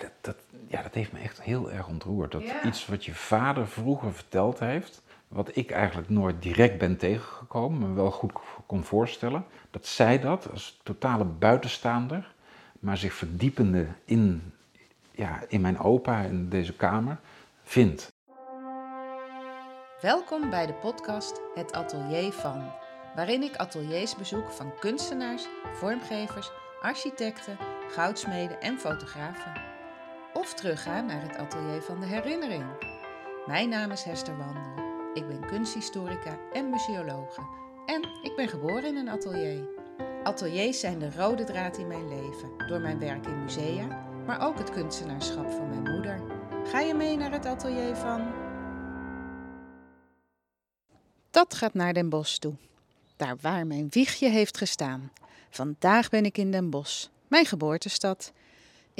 dat, dat, ja, dat heeft me echt heel erg ontroerd. Dat Ja. iets wat je vader vroeger verteld heeft, wat ik eigenlijk nooit direct ben tegengekomen, maar wel goed kon voorstellen, dat zij dat als totale buitenstaander, maar zich verdiepende in, ja, in mijn opa in deze kamer, vindt. Welkom bij de podcast Het Atelier van, waarin ik ateliers bezoek van kunstenaars, vormgevers, architecten, goudsmeden en fotografen. Of terugga naar het atelier van de herinnering. Mijn naam is Hester Wandel. Ik ben kunsthistorica en museologe. En ik ben geboren in een atelier. Ateliers zijn de rode draad in mijn leven, door mijn werk in musea, maar ook het kunstenaarschap van mijn moeder. Ga je mee naar het atelier van dat gaat naar Den Bosch toe. Daar waar mijn wiegje heeft gestaan. Vandaag ben ik in Den Bosch, mijn geboortestad.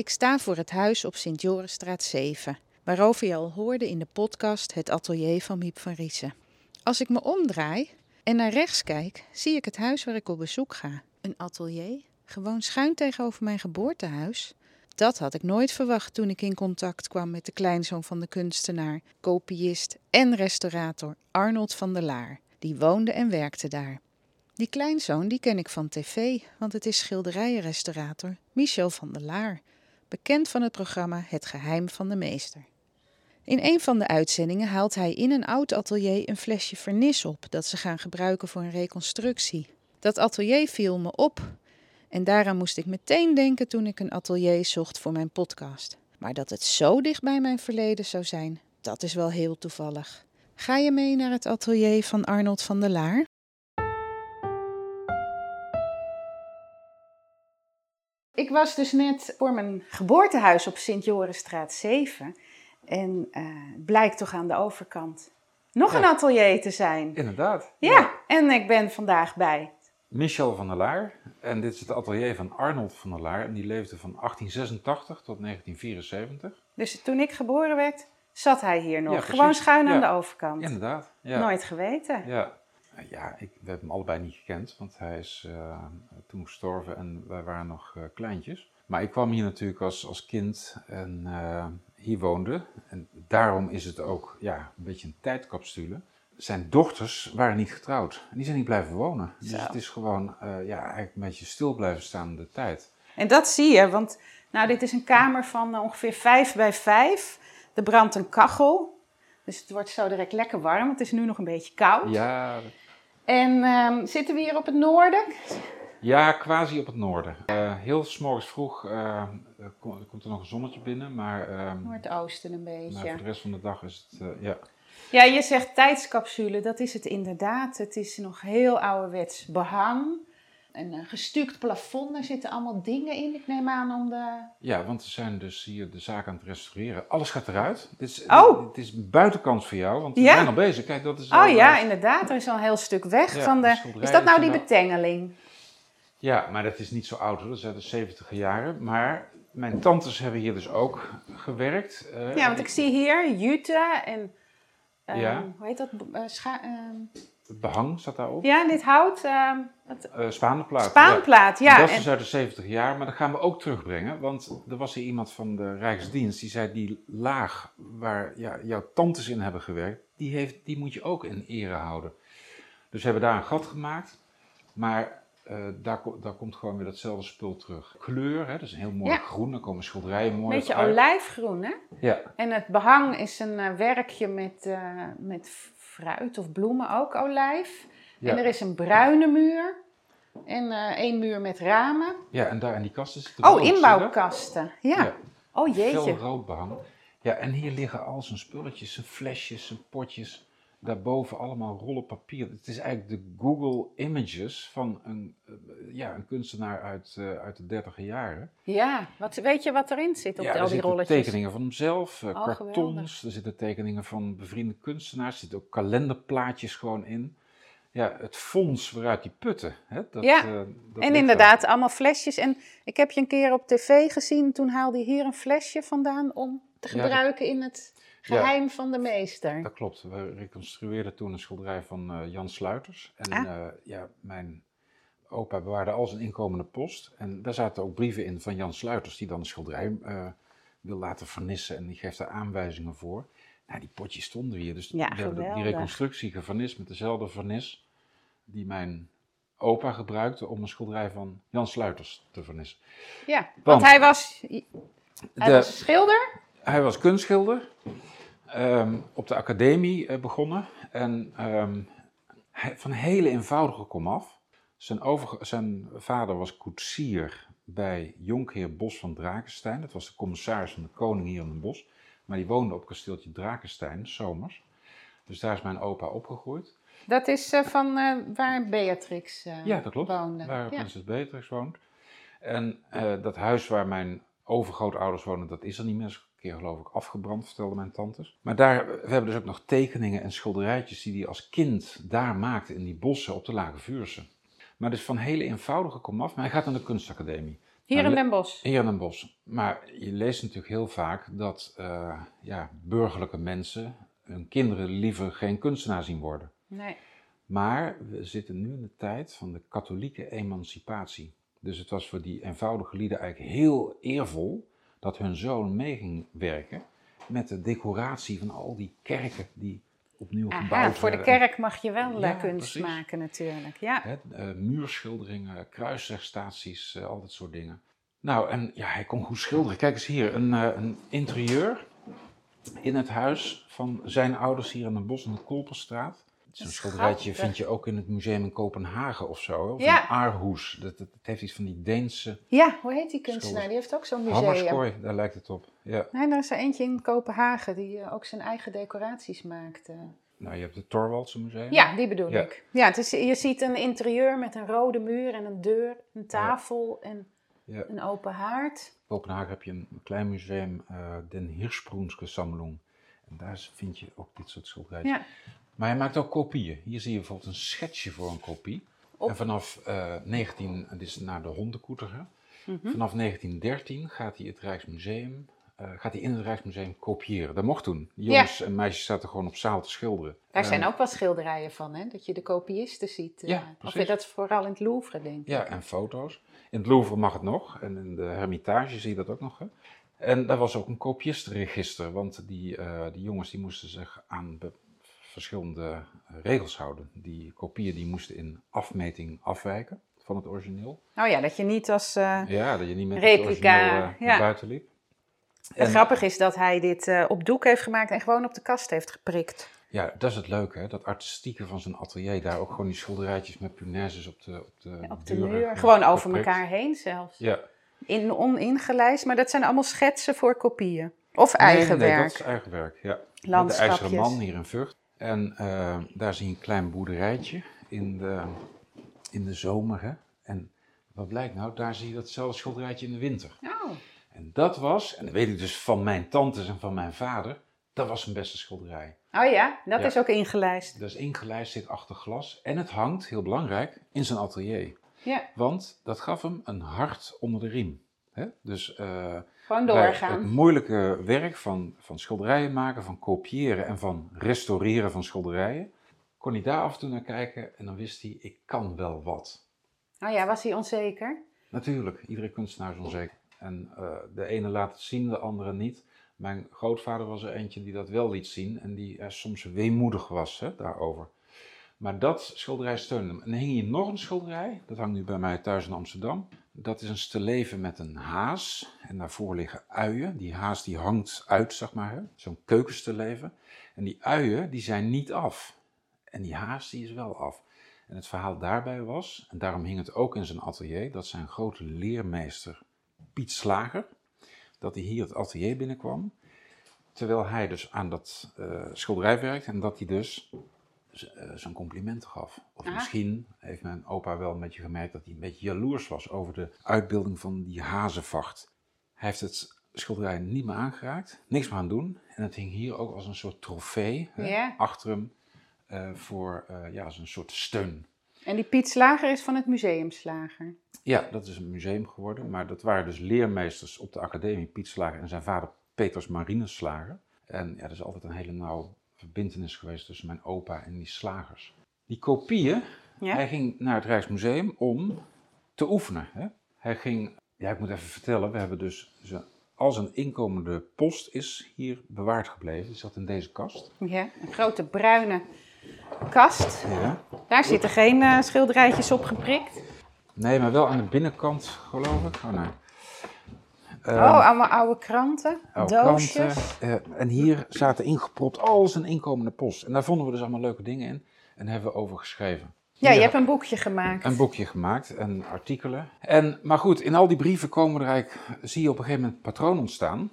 Ik sta voor het huis op Sint-Jorisstraat 7, waarover je al hoorde in de podcast Het Atelier van Miep van Riesen. Als ik me omdraai en naar rechts kijk, zie ik het huis waar ik op bezoek ga. Een atelier, gewoon schuin tegenover mijn geboortehuis. Dat had ik nooit verwacht toen ik in contact kwam met de kleinzoon van de kunstenaar, kopiist en restaurator Arnold van der Laar. Die woonde en werkte daar. Die kleinzoon die ken ik van tv, want het is schilderijenrestaurator Michel van der Laar, bekend van het programma Het Geheim van de Meester. In een van de uitzendingen haalt hij in een oud atelier een flesje vernis op dat ze gaan gebruiken voor een reconstructie. Dat atelier viel me op en daaraan moest ik meteen denken toen ik een atelier zocht voor mijn podcast. Maar dat het zo dicht bij mijn verleden zou zijn, dat is wel heel toevallig. Ga je mee naar het atelier van Arnold van der Laar? Ik was dus net voor mijn geboortehuis op Sint-Jorisstraat 7. En eh, het blijkt toch aan de overkant nog Ja. een atelier te zijn. Inderdaad. Ja, en ik ben vandaag bij Michel van der Laar. En dit is het atelier van Arnold van der Laar. En die leefde van 1886 tot 1974. Dus toen ik geboren werd, zat hij hier nog. Ja. Gewoon schuin aan de overkant. Inderdaad. Ja. Nooit geweten. Ja, ja ik, we hebben hem allebei niet gekend, want hij is eh, toen gestorven en wij waren nog eh, kleintjes. Maar ik kwam hier natuurlijk als, als kind en eh, hier woonde. En daarom is het ook ja, een beetje een tijdcapsule. Zijn dochters waren niet getrouwd en die zijn niet blijven wonen. Dus Zo. het is gewoon ja, eigenlijk een beetje stil blijven staan in de tijd. En dat zie je, want nou, dit is een kamer van ongeveer 5 bij 5. Er brandt een kachel. Dus het wordt zo direct lekker warm. Het is nu nog een beetje koud. Ja, En ehm, zitten we hier op het noorden? ja quasi op het noorden. Eh, heel s'morgens vroeg eh, kom- komt er nog een zonnetje binnen, maar, ehm, Noordoosten een maar beetje. voor de rest van de dag is het, eh, ja, Ja, je zegt tijdscapsule, dat is het inderdaad. Het is nog heel ouderwets behang. Een gestuukt plafond, daar zitten allemaal dingen in. Ik neem aan om de... Ja, want we zijn dus hier de zaak aan het restaureren. Alles gaat eruit. Dit is, Oh. dit is buitenkant voor jou, want we Ja? zijn al bezig. Kijk, dat is Oh ja, eh, inderdaad, er is al een heel stuk weg Ja, van de Is dat nou die betengeling? ja, maar dat is niet zo oud hoor. Dat is uit de 70 jaren. Maar mijn tantes hebben hier dus ook gewerkt. Eh, Ja, want ik zie hier jute en... ehm, Ja. Hoe heet dat? Scha- ehm, Het behang zat daarop. ja, dit hout. ehm, het- Eh, Spaanplaat. Spaanplaat, ja. dat is en- dus uit de 70 jaar, maar dat gaan we ook terugbrengen. Want er was hier iemand van de Rijksdienst die zei: die laag waar ja, jouw tantes in hebben gewerkt, die, heeft, die moet je ook in ere houden. Dus we hebben daar een gat gemaakt, maar eh, daar, daar komt gewoon weer datzelfde spul terug. Kleur, hè, dat is een heel mooi Ja. groen, daar komen schilderijen mooi Beetje uit. olijfgroen, hè? Ja, En het behang is een eh, werkje met, eh, met fruit of bloemen, ook olijf. ja. En er is een bruine muur. En eh één muur met ramen. ja, en daar in die kasten zitten Oh, inbouwkasten. Ja. Ja. Oh jeetje. Fel rood behang. Ja, en hier liggen al zijn spulletjes, zijn flesjes, zijn potjes. Daarboven allemaal rollen papier. Het is eigenlijk de Google Images van een, eh, ja, een kunstenaar uit, eh, uit de dertiger jaren. Ja, wat, weet je wat erin zit op ja, al er die tekeningen van hemzelf, eh, Oh, kartons, geweldig. er zitten tekeningen van bevriende kunstenaars, er zitten ook kalenderplaatjes gewoon in. Ja, het fonds waaruit die putten. Hè, dat, Ja, dat En inderdaad, allemaal flesjes. En ik heb je een keer op tv gezien. Toen haalde je hier een flesje vandaan om te Ja, dat- gebruiken in het Ja. geheim van de meester. Dat klopt. We reconstrueerden toen een schilderij van eh, Jan Sluiters. En Ah. eh, ja, mijn opa bewaarde al zijn inkomende post. En daar zaten ook brieven in van Jan Sluiters, die dan een schilderij eh, wil laten vernissen en die geeft daar aanwijzingen voor. Nou, die potjes stonden hier. Dus Ja, we hebben de- die reconstructie gevernist met dezelfde vernis die mijn opa gebruikte om een schilderij van Jan Sluiters te vernissen. Ja, want, Want- hij, was, hij De- was schilder. Hij was kunstschilder, ehm, op de academie eh, begonnen en hij, van hele eenvoudige komaf. Zijn, over, zijn vader was koetsier bij Jonkheer Bos van Drakenstein. Dat was de commissaris van de koning hier in het bos. Maar die woonde op kasteeltje Drakenstein, zomers. Dus daar is mijn opa opgegroeid. Dat is eh, van eh, waar Beatrix eh, Ja, dat klopt. woonde. Waar Ja. prinses Beatrix woont. En dat huis waar mijn overgrootouders wonen, dat is er niet meer. Keer geloof ik afgebrand, vertelden mijn tantes. Maar daar, we hebben dus ook nog tekeningen en schilderijtjes die hij als kind daar maakte in die bossen op de Lage Vuurse. Maar dus van hele eenvoudige komaf, maar hij gaat naar de kunstacademie. Hier Nou, in Den Bosch. Hier in Den Bosch. Maar je leest natuurlijk heel vaak dat eh, ja, burgerlijke mensen hun kinderen liever geen kunstenaar zien worden. Nee. Maar we zitten nu in de tijd van de katholieke emancipatie. Dus het was voor die eenvoudige lieden eigenlijk heel eervol dat hun zoon mee ging werken met de decoratie van al die kerken die opnieuw gebouwd Aha, voor de werden. kerk mag je wel eh, Ja, kunst precies. maken natuurlijk. Ja. Eh, muurschilderingen, kruiswegstaties, eh, al dat soort dingen. Nou, en ja, hij kon goed schilderen. Kijk eens hier, een, eh, een interieur in het huis van zijn ouders hier in Den Bosch in de Kolperstraat. Zo'n schilderijtje vind je ook in het museum in Kopenhagen of zo. Of Ja. in Aarhus. Dat, heeft iets van die Deense ja, hoe heet die kunstenaar? Schilder. Die heeft ook zo'n museum. hammerskooi, daar lijkt het op. Ja. Nee, er is er eentje in Kopenhagen die eh, ook zijn eigen decoraties maakt. eh. Nou, je hebt het Thorwaldse museum. Ja, die bedoel Ja. ik. Ja, het is, je ziet een interieur met een rode muur en een deur, een tafel en Ja. een open haard. In Kopenhagen heb je een klein museum, eh Den Hirschsprungske Sammlung. En daar vind je ook dit soort schilderijtjes. Ja. Maar hij maakt ook kopieën. Hier zie je bijvoorbeeld een schetsje voor een kopie. Op- En vanaf eh 19, dit is naar de hondenkoeter? Mhm. vanaf 1913 gaat hij het Rijksmuseum, eh, gaat hij in het Rijksmuseum kopiëren. Dat mocht toen. Jongens en meisjes zaten gewoon op zaal te schilderen. Daar Eh, zijn ook wat schilderijen van, hè? Dat je de kopiisten ziet. eh, Ja, of dat is vooral in het Louvre, denk ik. Ja, en foto's. In het Louvre mag het nog. En in de Hermitage zie je dat ook nog. Hè? En daar was ook een kopiestenregister. Want die, eh, die jongens die moesten zich aan verschillende regels houden. Die kopieën die moesten in afmeting afwijken van het origineel. Oh ja, dat je niet als... eh, Ja, dat je niet met Replica, het origineel eh, ja. naar buiten liep. Het En- grappige is dat hij dit eh, op doek heeft gemaakt en gewoon op de kast heeft geprikt. Ja, dat is het leuke, hè? dat artistieke van zijn atelier. Daar ook gewoon die schilderijtjes met punaises op de, op de, Op de deuren, muur. eh, Gewoon over geprikt. elkaar heen zelfs. Ja. In, oningelijst, maar dat zijn allemaal schetsen voor kopieën. Of eigen nee, nee, werk. dat is eigen werk, ja. De. IJzeren Man hier in Vught. En eh, daar zie je een klein boerderijtje in de, in de zomer. Hè? En wat blijkt nou? Daar zie je datzelfde schilderijtje in de winter. Oh. En dat was, en dat weet ik dus van mijn tantes en van mijn vader, dat was zijn beste schilderij. oh ja, dat Ja. is ook ingelijst. Dat is ingelijst, zit achter glas. En het hangt, heel belangrijk, in zijn atelier. Ja, Want dat gaf hem een hart onder de riem. Hè? Dus eh, gewoon doorgaan. het moeilijke werk van, van schilderijen maken, van kopiëren en van restaureren van schilderijen, kon hij daar af en toe naar kijken en dan wist hij, ik kan wel wat. Oh ja, was hij onzeker? Natuurlijk, iedere kunstenaar is onzeker. En eh, de ene laat het zien, de andere niet. Mijn grootvader was er eentje die dat wel liet zien en die soms weemoedig was hè, daarover. Maar dat schilderij steunde hem. En hing hier nog een schilderij, dat hangt nu bij mij thuis in Amsterdam. Dat is een steleven met een haas en daarvoor liggen uien. Die haas die hangt uit, zeg maar, zo'n keukensteleven. En die uien die zijn niet af. En die haas die is wel af. En het verhaal daarbij was, en daarom hing het ook in zijn atelier, dat zijn grote leermeester Piet Slager, dat hij hier het atelier binnenkwam, terwijl hij dus aan dat eh, schilderij werkte en dat hij dus zijn complimenten gaf. Of Ah. misschien heeft mijn opa wel een beetje gemerkt dat hij een beetje jaloers was over de uitbeelding van die hazenvacht. Hij heeft het schilderij niet meer aangeraakt, niks meer aan doen. En het hing hier ook als een soort trofee hè, achter hem eh, voor eh, ja, als een soort steun. En die Piet Slager is van het Museum Slager. Ja, dat is een museum geworden. Maar dat waren dus leermeesters op de academie, Piet Slager en zijn vader Peters Marinus Slager. En ja, er is altijd een hele nauwe verbintenis geweest tussen mijn opa en die slagers. Die kopieën, Ja? hij ging naar het Rijksmuseum om te oefenen. Hè? Hij ging, ja ik moet even vertellen, we hebben dus zijn al zijn inkomende post is hier bewaard gebleven. Die zat in deze kast. Ja, een grote bruine kast. Ja. Daar zitten geen eh, schilderijtjes op geprikt. Nee, maar wel aan de binnenkant, geloof ik. Oh nee. Ehm, oh, allemaal oude kranten, oude doosjes. kranten. Eh, en hier zaten ingepropt al zijn inkomende post. En daar vonden we dus allemaal leuke dingen in. En hebben we over geschreven. Ja, je hebt een boekje gemaakt. een boekje gemaakt en artikelen. En, maar goed, in al die brieven komen er eigenlijk, zie je op een gegeven moment een patroon ontstaan.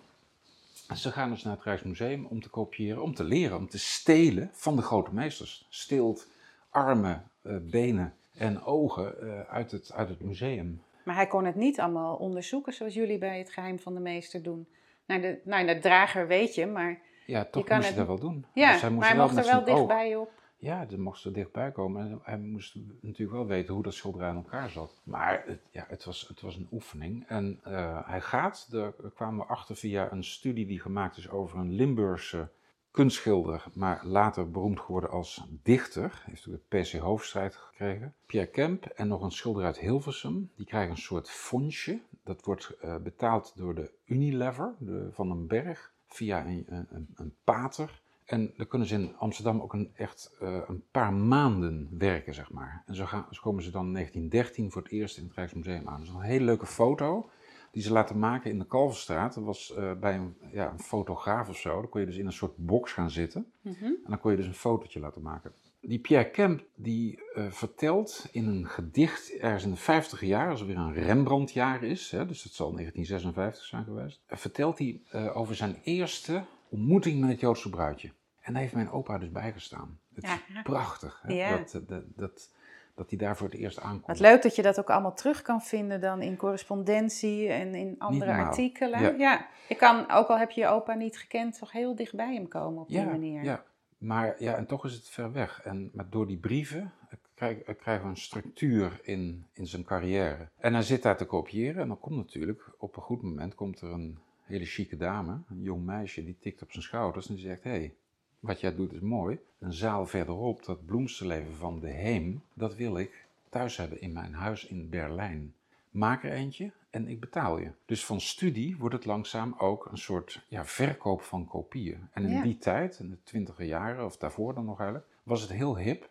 Ze gaan dus naar het Rijksmuseum om te kopiëren, om te leren, om te stelen van de grote meesters. Steelt armen, eh, benen en ogen eh, uit, het, uit het museum. Maar hij kon het niet allemaal onderzoeken zoals jullie bij het geheim van de meester doen. Nou, de, nou, de drager weet je, maar Ja, toch kan moest hij het- dat wel doen. ja, Dus hij moest maar hij wel mocht er wel dichtbij op. Ja, er mocht er dichtbij komen. En hij moest natuurlijk wel weten hoe dat schilderij in elkaar zat. Maar het, ja, het, was, het was een oefening. En eh, hij gaat, daar kwamen we achter via een studie die gemaakt is over een Limburgse kunstschilder, maar later beroemd geworden als dichter. Heeft ook de PC Hoofdstrijd gekregen. Pierre Kemp en nog een schilder uit Hilversum. Die krijgen een soort fondsje. Dat wordt eh, betaald door de Unilever de, van den Berg via een, een, een- pater. En dan kunnen ze in Amsterdam ook een, echt eh, een paar maanden werken, zeg maar. En zo, gaan, zo komen ze dan in 1913 voor het eerst in het Rijksmuseum aan. Dat is een hele leuke foto die ze laten maken in de Kalverstraat. Dat was eh, bij een, ja, een fotograaf of zo. Dan kon je dus in een soort box gaan zitten. Mhm. En dan kon je dus een fotootje laten maken. Die Pierre Kemp die eh, vertelt in een gedicht ergens in de 50 jaar, als er weer een Rembrandtjaar is, hè, dus dat zal 1956 zijn geweest, vertelt hij eh, over zijn eerste ontmoeting met het Joodse bruidje. En daar heeft mijn opa dus bijgestaan. Het is prachtig hè, Ja. dat, dat, dat, dat hij daar voor het eerst aankomt. Wat leuk dat je dat ook allemaal terug kan vinden dan in correspondentie en in andere artikelen. Ja. Ja. je kan, ook al heb je je opa niet gekend, toch heel dicht bij hem komen op die ja, manier. Ja, maar ja, en toch is het ver weg. En maar door die brieven eh, krijg- eh, krijgen we een structuur in, in zijn carrière. En hij zit daar te kopiëren en dan komt natuurlijk, op een goed moment, komt er een hele chique dame, een jong meisje, die tikt op zijn schouders en die zegt, hé, hey, wat jij doet is mooi. Een zaal verderop, dat bloemstenleven van de Heem, dat wil ik thuis hebben in mijn huis in Berlijn. Maak er eentje en ik betaal je. Dus van studie wordt het langzaam ook een soort ja, verkoop van kopieën. En in Ja. die tijd, in de twintiger jaren, of daarvoor dan nog eigenlijk, was het heel hip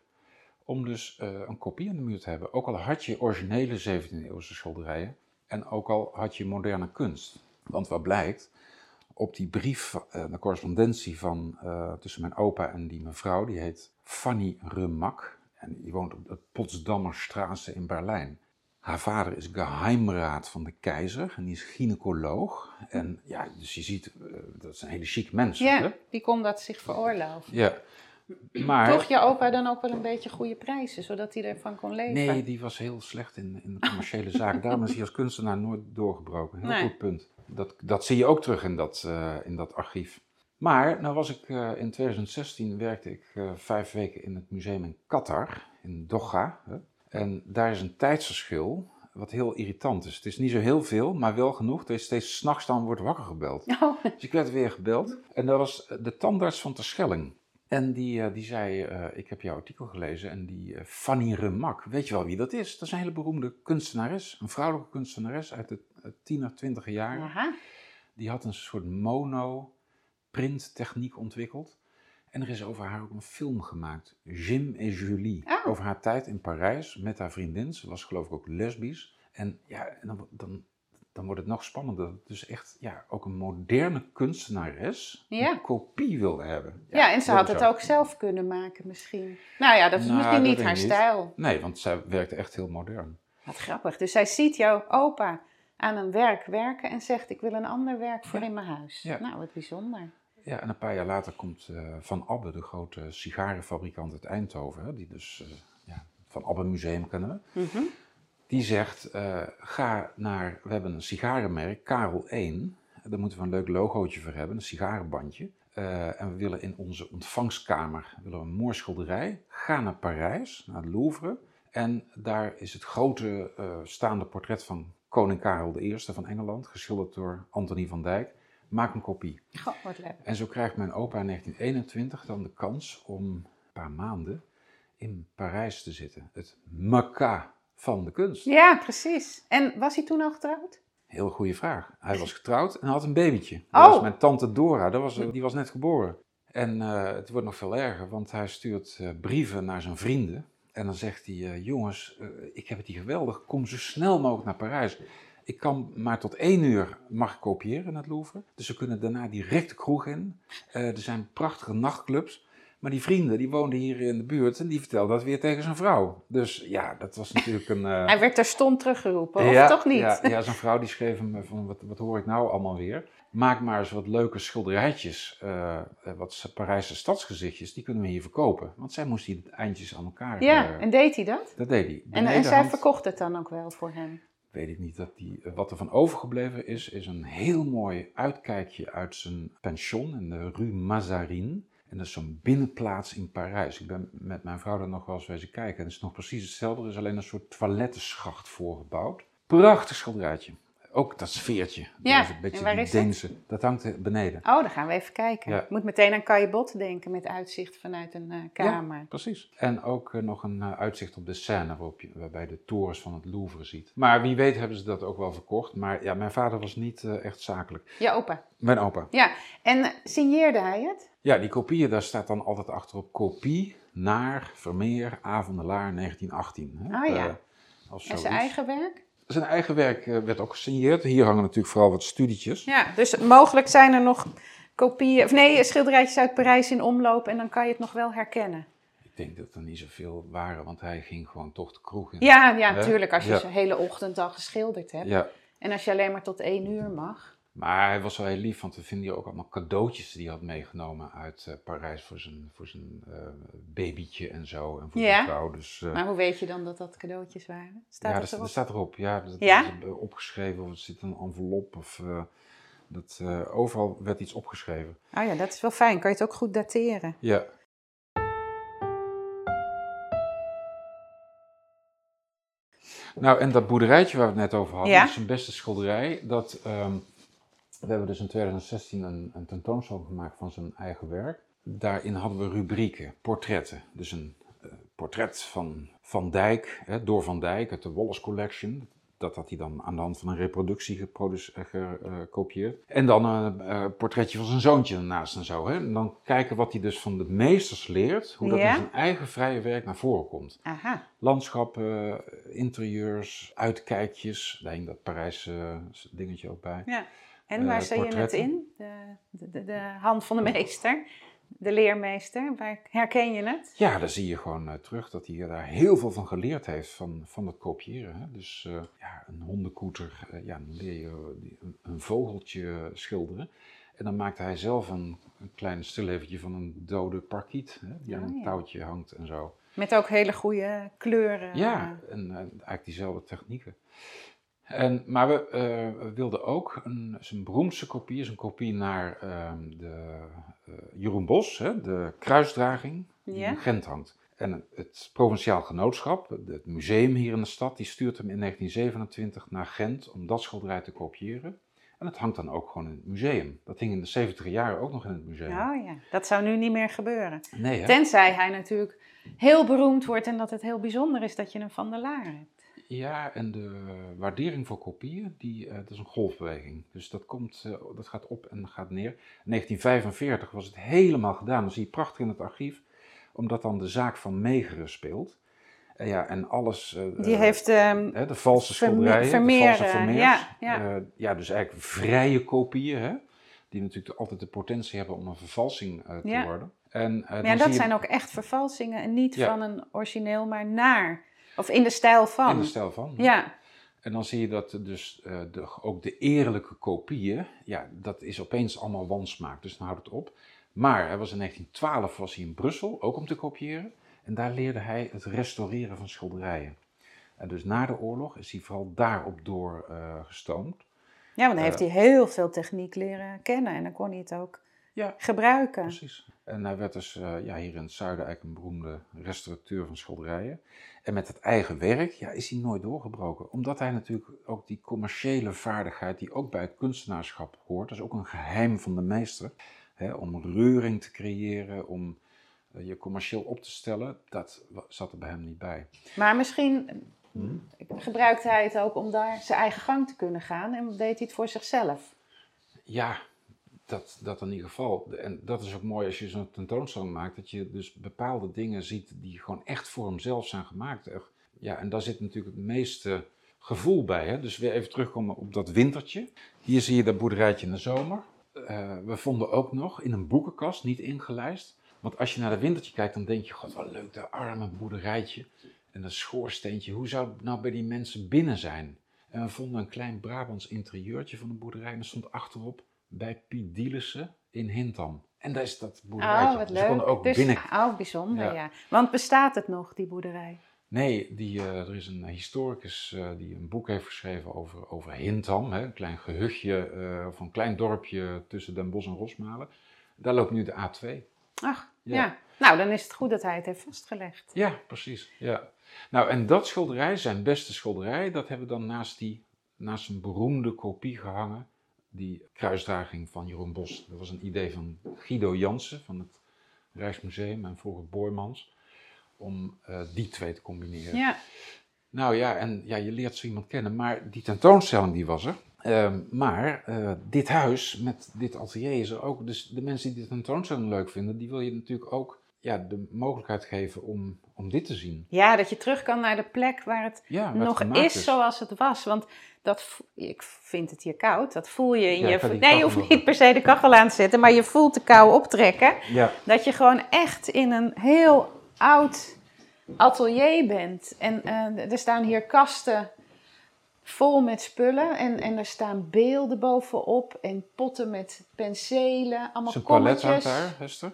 om dus eh, een kopie aan de muur te hebben. Ook al had je originele 17e-eeuwse schilderijen en ook al had je moderne kunst. Want wat blijkt, op die brief, eh, de correspondentie van, eh, tussen mijn opa en die mevrouw, die heet Fanny Remak. En die woont op de Potsdammerstraße in Berlijn. Haar vader is geheimraad van de keizer en die is gynaecoloog. En ja, dus je ziet, eh, dat zijn hele chic mensen. Ja, Hè? die kon dat zich veroorloven. ja. Maar, Toch je opa dan ook wel een beetje goede prijzen, zodat hij ervan kon leven? Nee, die was heel slecht in, in de commerciële zaken. Daarom is hij als kunstenaar nooit doorgebroken. Heel Nee. goed punt. Dat, dat zie je ook terug in dat, eh, in dat archief. Maar, nou was ik eh, in 2016 werkte ik eh, vijf weken in het museum in Qatar, in Doha. Hè. En daar is een tijdsverschil wat heel irritant is. Het is niet zo heel veel, maar wel genoeg dat je steeds s'nachts dan wordt wakker gebeld. Oh, Dus ik werd weer gebeld. En dat was de tandarts van Terschelling. En die, eh, die zei, eh, ik heb jouw artikel gelezen en die eh, Fanny Remak, weet je wel wie dat is? Dat is een hele beroemde kunstenares, een vrouwelijke kunstenares uit de tiener, twintiger jaren. aha. Die had een soort mono-print techniek ontwikkeld. En er is over haar ook een film gemaakt, Jim et Julie. Oh. Over haar tijd in Parijs met haar vriendin. Ze was geloof ik ook lesbisch. En ja, en dan, dan, dan wordt het nog spannender. Dus echt ja, ook een moderne kunstenares Ja. een kopie wil hebben. Ja, en ze had het zo. ook zelf kunnen maken misschien. Nou ja, dat is Nou, misschien dat niet haar niet. stijl. Nee, want zij werkte echt heel modern. Wat grappig. Dus zij ziet jouw opa aan een werk werken en zegt: Ik wil een ander werk voor in mijn huis. Ja. Nou, wat bijzonder. Ja, en een paar jaar later komt eh, Van Abbe, de grote sigarenfabrikant uit Eindhoven, hè, die dus eh, ja, Van Abbe Museum kennen we. Mhm. Die zegt, eh, ga naar, we hebben een sigarenmerk, Karel 1. Daar moeten we een leuk logootje voor hebben, een sigarenbandje. Eh, en we willen in onze ontvangstkamer willen we een mooi schilderij. Ga naar Parijs, naar het Louvre. En daar is het grote eh, staande portret van koning Karel I van Engeland, geschilderd door Anthony van Dijk. Maak een kopie. Goh, wat leuk. En zo krijgt mijn opa in 1921 dan de kans om een paar maanden in Parijs te zitten. Het Mecca van de kunst. Ja, precies. En was hij toen al getrouwd? Heel goede vraag. Hij was getrouwd en had een babytje. Oh. Dat was mijn tante Dora, dat was, die was net geboren. En eh, het wordt nog veel erger, want hij stuurt eh, brieven naar zijn vrienden. En dan zegt hij, eh, jongens, ik heb het hier geweldig, kom zo snel mogelijk naar Parijs. Ik kan maar tot één uur mag kopiëren in het Louvre. Dus we kunnen daarna direct de kroeg in. Er zijn prachtige nachtclubs. Maar die vrienden, die woonden hier in de buurt en die vertelden dat weer tegen zijn vrouw. Dus ja, dat was natuurlijk een... eh, Hij werd terstond teruggeroepen, of ja, toch niet? Ja, ja, zijn vrouw die schreef hem van, wat, wat hoor ik nou allemaal weer? Maak maar eens wat leuke schilderijtjes, eh, eh, wat Parijse stadsgezichtjes, die kunnen we hier verkopen. Want zij moest die eindjes aan elkaar... Ja, en deed hij dat? dat deed hij. En, zij hand- verkocht het dan ook wel voor hem? weet ik niet dat die, wat er van overgebleven is, is een heel mooi uitkijkje uit zijn pension in de Rue Mazarine. En dat is zo'n binnenplaats in Parijs. Ik ben met mijn vrouw daar nog wel eens wezen kijken. En het is nog precies hetzelfde. Er is alleen een soort toilettenschacht voorgebouwd. Prachtig schilderijtje. Ook dat sfeertje. Ja, Dat is een beetje en waar het? Deense. Dat hangt beneden. Oh, dan gaan we even kijken. Ja. Ik moet meteen aan Bot denken met uitzicht vanuit een eh, kamer. Precies. En ook eh, nog een eh, uitzicht op de Seine, waarop je, waarbij je de torens van het Louvre ziet. Maar wie weet hebben ze dat ook wel verkocht. Maar ja, mijn vader was niet echt zakelijk. Ja, opa. Mijn opa. Ja, en signeerde hij het? Ja, die kopieën, daar staat dan altijd achterop kopie naar Vermeer, Avondelaar 1918. Hè? Ah, ja. Eh, als En zijn eigen werk? Zijn eigen werk eh, werd ook gesigneerd. Hier hangen natuurlijk vooral wat studietjes. Ja, dus mogelijk zijn er nog kopieën, of nee, schilderijtjes uit Parijs in omloop en dan kan je het nog wel herkennen. Ik denk dat er niet zoveel waren, want hij ging gewoon toch de kroeg in. Ja, ja, natuurlijk, als je Ja. zo'n hele ochtend al geschilderd hebt. Ja, En als je alleen maar tot één uur mag. Maar hij was wel heel lief, want we vinden hier ook allemaal cadeautjes die hij had meegenomen uit eh, Parijs voor zijn, voor zijn eh, babytje en zo. En voor Ja? zijn vrouw. Dus, eh, Maar hoe weet je dan dat dat cadeautjes waren? Staat ja, dat dat, erop? dat staat erop. Ja, dat Ja? is opgeschreven of er zit een envelop. Of, dat, overal werd iets opgeschreven. Oh ja, dat is wel fijn. Kan je het ook goed dateren? Ja. Nou, en dat boerderijtje waar we het net over hadden, Ja. dat is zijn beste schilderij. Dat, ehm, we hebben dus in 2016 een, een tentoonstelling gemaakt van zijn eigen werk. Daarin hadden we rubrieken, portretten. Dus een eh, portret van Van Dijk, hè, door Van Dijk uit de Wallace Collection. Dat had hij dan aan de hand van een reproductie geproduce- eh, gekopieerd. En dan een eh, portretje van zijn zoontje ernaast en zo. Hè. En dan kijken wat hij dus van de meesters leert, hoe dat Ja. in zijn eigen vrije werk naar voren komt. Aha. Landschappen, interieurs, uitkijkjes. Daar hing dat Parijse eh, dingetje ook bij. Ja. En Eh, waar zie je het in? De, de, de, hand van de meester, de leermeester. Waar herken je het? Ja, daar zie je gewoon eh, terug dat hij daar heel veel van geleerd heeft van, van het kopiëren. Hè. Dus eh, ja, een hondenkoeter, ja, dan leer je een, een vogeltje schilderen. En dan maakte hij zelf een, een klein stilleventje van een dode parkiet, hè, die aan Oh, een ja. touwtje hangt en zo. Met ook hele goede kleuren. Ja, en eigenlijk diezelfde technieken. En, maar we, eh, we wilden ook een, zijn beroemdste kopie, is een kopie naar ehm, de eh, Jeroen Bos, hè, de kruisdraging die in Gent hangt. En het Provinciaal Genootschap, het museum hier in de stad, die stuurt hem in 1927 naar Gent om dat schilderij te kopiëren. En het hangt dan ook gewoon in het museum. Dat hing in de 70 jaren ook nog in het museum. Oh ja, dat zou nu niet meer gebeuren. Nee, hè? Tenzij hij natuurlijk heel beroemd wordt en dat het heel bijzonder is dat je een Van der Laar hebt. Ja, en de waardering voor kopieën, die, eh, dat is een golfbeweging. Dus dat, komt, eh, dat gaat op en gaat neer. In 1945 was het helemaal gedaan. Dat zie je prachtig in het archief. Omdat dan de zaak van Megeren speelt. En ja, en alles... eh, Die eh, heeft ehm, de valse schilderijen, Vermeer, de valse eh, Vermeers. ja, ja. Eh, ja, dus eigenlijk vrije kopieën, hè. Die natuurlijk altijd de potentie hebben om een vervalsing eh, te Ja. worden. En, eh, maar ja, dat je zijn ook echt vervalsingen en niet van een origineel, maar naar. Of in de stijl van. in de stijl van. Ja, En dan zie je dat dus eh, de, ook de eerlijke kopieën, ja, dat is opeens allemaal wansmaak. Dus dan houdt het op. Maar hij was in 1912 was hij in Brussel, ook om te kopiëren. En daar leerde hij het restaureren van schilderijen. En dus na de oorlog is hij vooral daarop door eh, gestoomd. ja want dan heeft Eh. hij heel veel techniek leren kennen en dan kon hij het ook Ja, gebruiken. precies. En hij werd dus eh, ja, hier in het zuiden eigenlijk een beroemde restaurateur van schilderijen. En met het eigen werk ja, is hij nooit doorgebroken. Omdat hij natuurlijk ook die commerciële vaardigheid die ook bij het kunstenaarschap hoort. Dat is ook een geheim van de meester. Hè, om reuring te creëren, om eh, je commercieel op te stellen. Dat zat er bij hem niet bij. Maar misschien gebruikte hij het ook om daar zijn eigen gang te kunnen gaan en deed hij het voor zichzelf? Ja, dat, dat in ieder geval. En dat is ook mooi als je zo'n tentoonstelling maakt, dat je dus bepaalde dingen ziet die gewoon echt voor hemzelf zijn gemaakt. Ja, en daar zit natuurlijk het meeste gevoel bij. Hè? Dus weer even terugkomen op dat wintertje. Hier zie je dat boerderijtje in de zomer. Eh, we vonden ook nog in een boekenkast, niet ingelijst. Want als je naar de wintertje kijkt, dan denk je, god wat leuk, dat arme boerderijtje. En dat schoorsteentje, hoe zou het nou bij die mensen binnen zijn? En we vonden een klein Brabants interieurtje van de boerderij. En stond achterop, bij Piet Dielissen in Hintam. En daar is dat boerderijtje. Oh, wat konden leuk. ook Dus, binnen... oh, bijzonder, ja. Ja. Want bestaat het nog, die boerderij? Nee, die, eh, er is een historicus eh, die een boek heeft geschreven over, over Hintam. Hè, een klein gehuchtje uh, of een klein dorpje tussen Den Bosch en Rosmalen. Daar loopt nu de A2. Ach, ja. Ja. Nou, dan is het goed dat hij het heeft vastgelegd. Ja, precies. Ja. Nou, en dat schilderij, zijn beste schilderij, dat hebben we dan naast, die, naast een beroemde kopie gehangen. Die kruisdraging van Jeroen Bos. Dat was een idee van Guido Jansen van het Rijksmuseum en vroeger Boymans. Om eh, die twee te combineren. Ja, Nou ja, en ja, je leert zo iemand kennen. Maar die tentoonstelling die was er. Ehm, maar eh, dit huis met dit atelier is er ook. Dus de mensen die de tentoonstelling leuk vinden, die wil je natuurlijk ook ja, de mogelijkheid geven om, om dit te zien. ja, dat je terug kan naar de plek waar het Ja, waar het nog is, zoals het was. Want dat, ik vind het hier koud, dat voel je in Ja, je... Nee, je hoeft nog- niet per se de kachel aan te zetten, maar je voelt de kou optrekken. Ja, Dat je gewoon echt in een heel oud atelier bent. En eh, er staan hier kasten vol met spullen. En, en er staan beelden bovenop. En potten met penselen. Allemaal zijn palet kommetjes. hangt daar, Hester.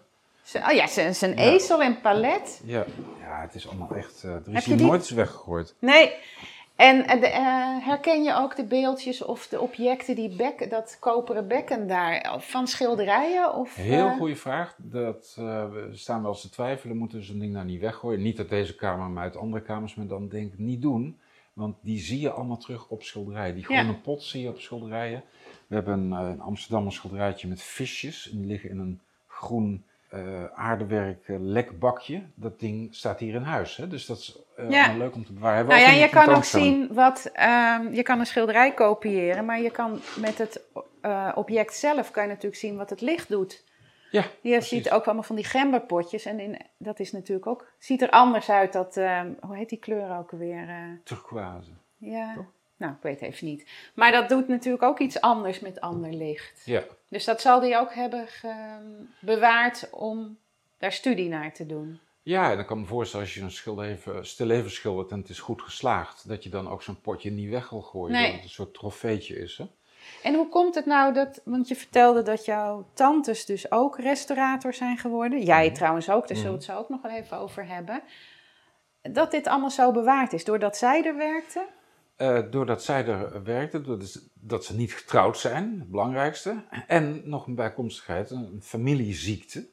Oh ja, zijn, zijn Ja. ezel en palet. Ja. ja, het is allemaal echt. eh, er is hier die- nooit iets weggegooid. Nee. En eh, eh, herken je ook de beeldjes of de objecten, die bek, dat koperen bekken daar, van schilderijen? Of, Heel goede vraag. Dat, we staan wel eens te twijfelen, moeten we zo'n ding nou niet weggooien? Niet uit deze kamer, maar uit andere kamers. Maar dan denk ik niet doen, want die zie je allemaal terug op schilderijen. Die Ja. groene pot zie je op schilderijen. We hebben Amsterdam een schilderijtje met visjes. En die liggen in een groen eh, aardewerk lekbakje. Dat ding staat hier in huis. Hè? Dus dat is Ja. allemaal leuk om te bewaren. Nou ja, je kan ook zien wat. ehm, je kan een schilderij kopiëren, maar je kan met het eh, object zelf kan je natuurlijk zien wat het licht doet. Ja, Je precies. ziet ook allemaal van die gemberpotjes en in, dat is natuurlijk ook. Ziet er anders uit dat. ehm, hoe heet die kleur ook weer? Turquoise. ja. Toch? Nou, ik weet even niet. Maar dat doet natuurlijk ook iets anders met ander licht. Ja, Dus dat zal hij ook hebben bewaard om daar studie naar te doen. Ja, en dan kan ik me voorstellen als je een schilder stilleven schildert en het is goed geslaagd, dat je dan ook zo'n potje niet weg wil gooien, Nee. dat het een soort trofeetje is. Hè? En hoe komt het nou dat, want je vertelde dat jouw tantes dus ook restaurator zijn geworden. Jij Mhm. trouwens ook, daar zullen we het zo ook nog wel even over hebben. Dat dit allemaal zo bewaard is, doordat zij er werkte? Eh, doordat zij er werkte, doordat dat ze niet getrouwd zijn, het belangrijkste, en nog een bijkomstigheid, een familieziekte,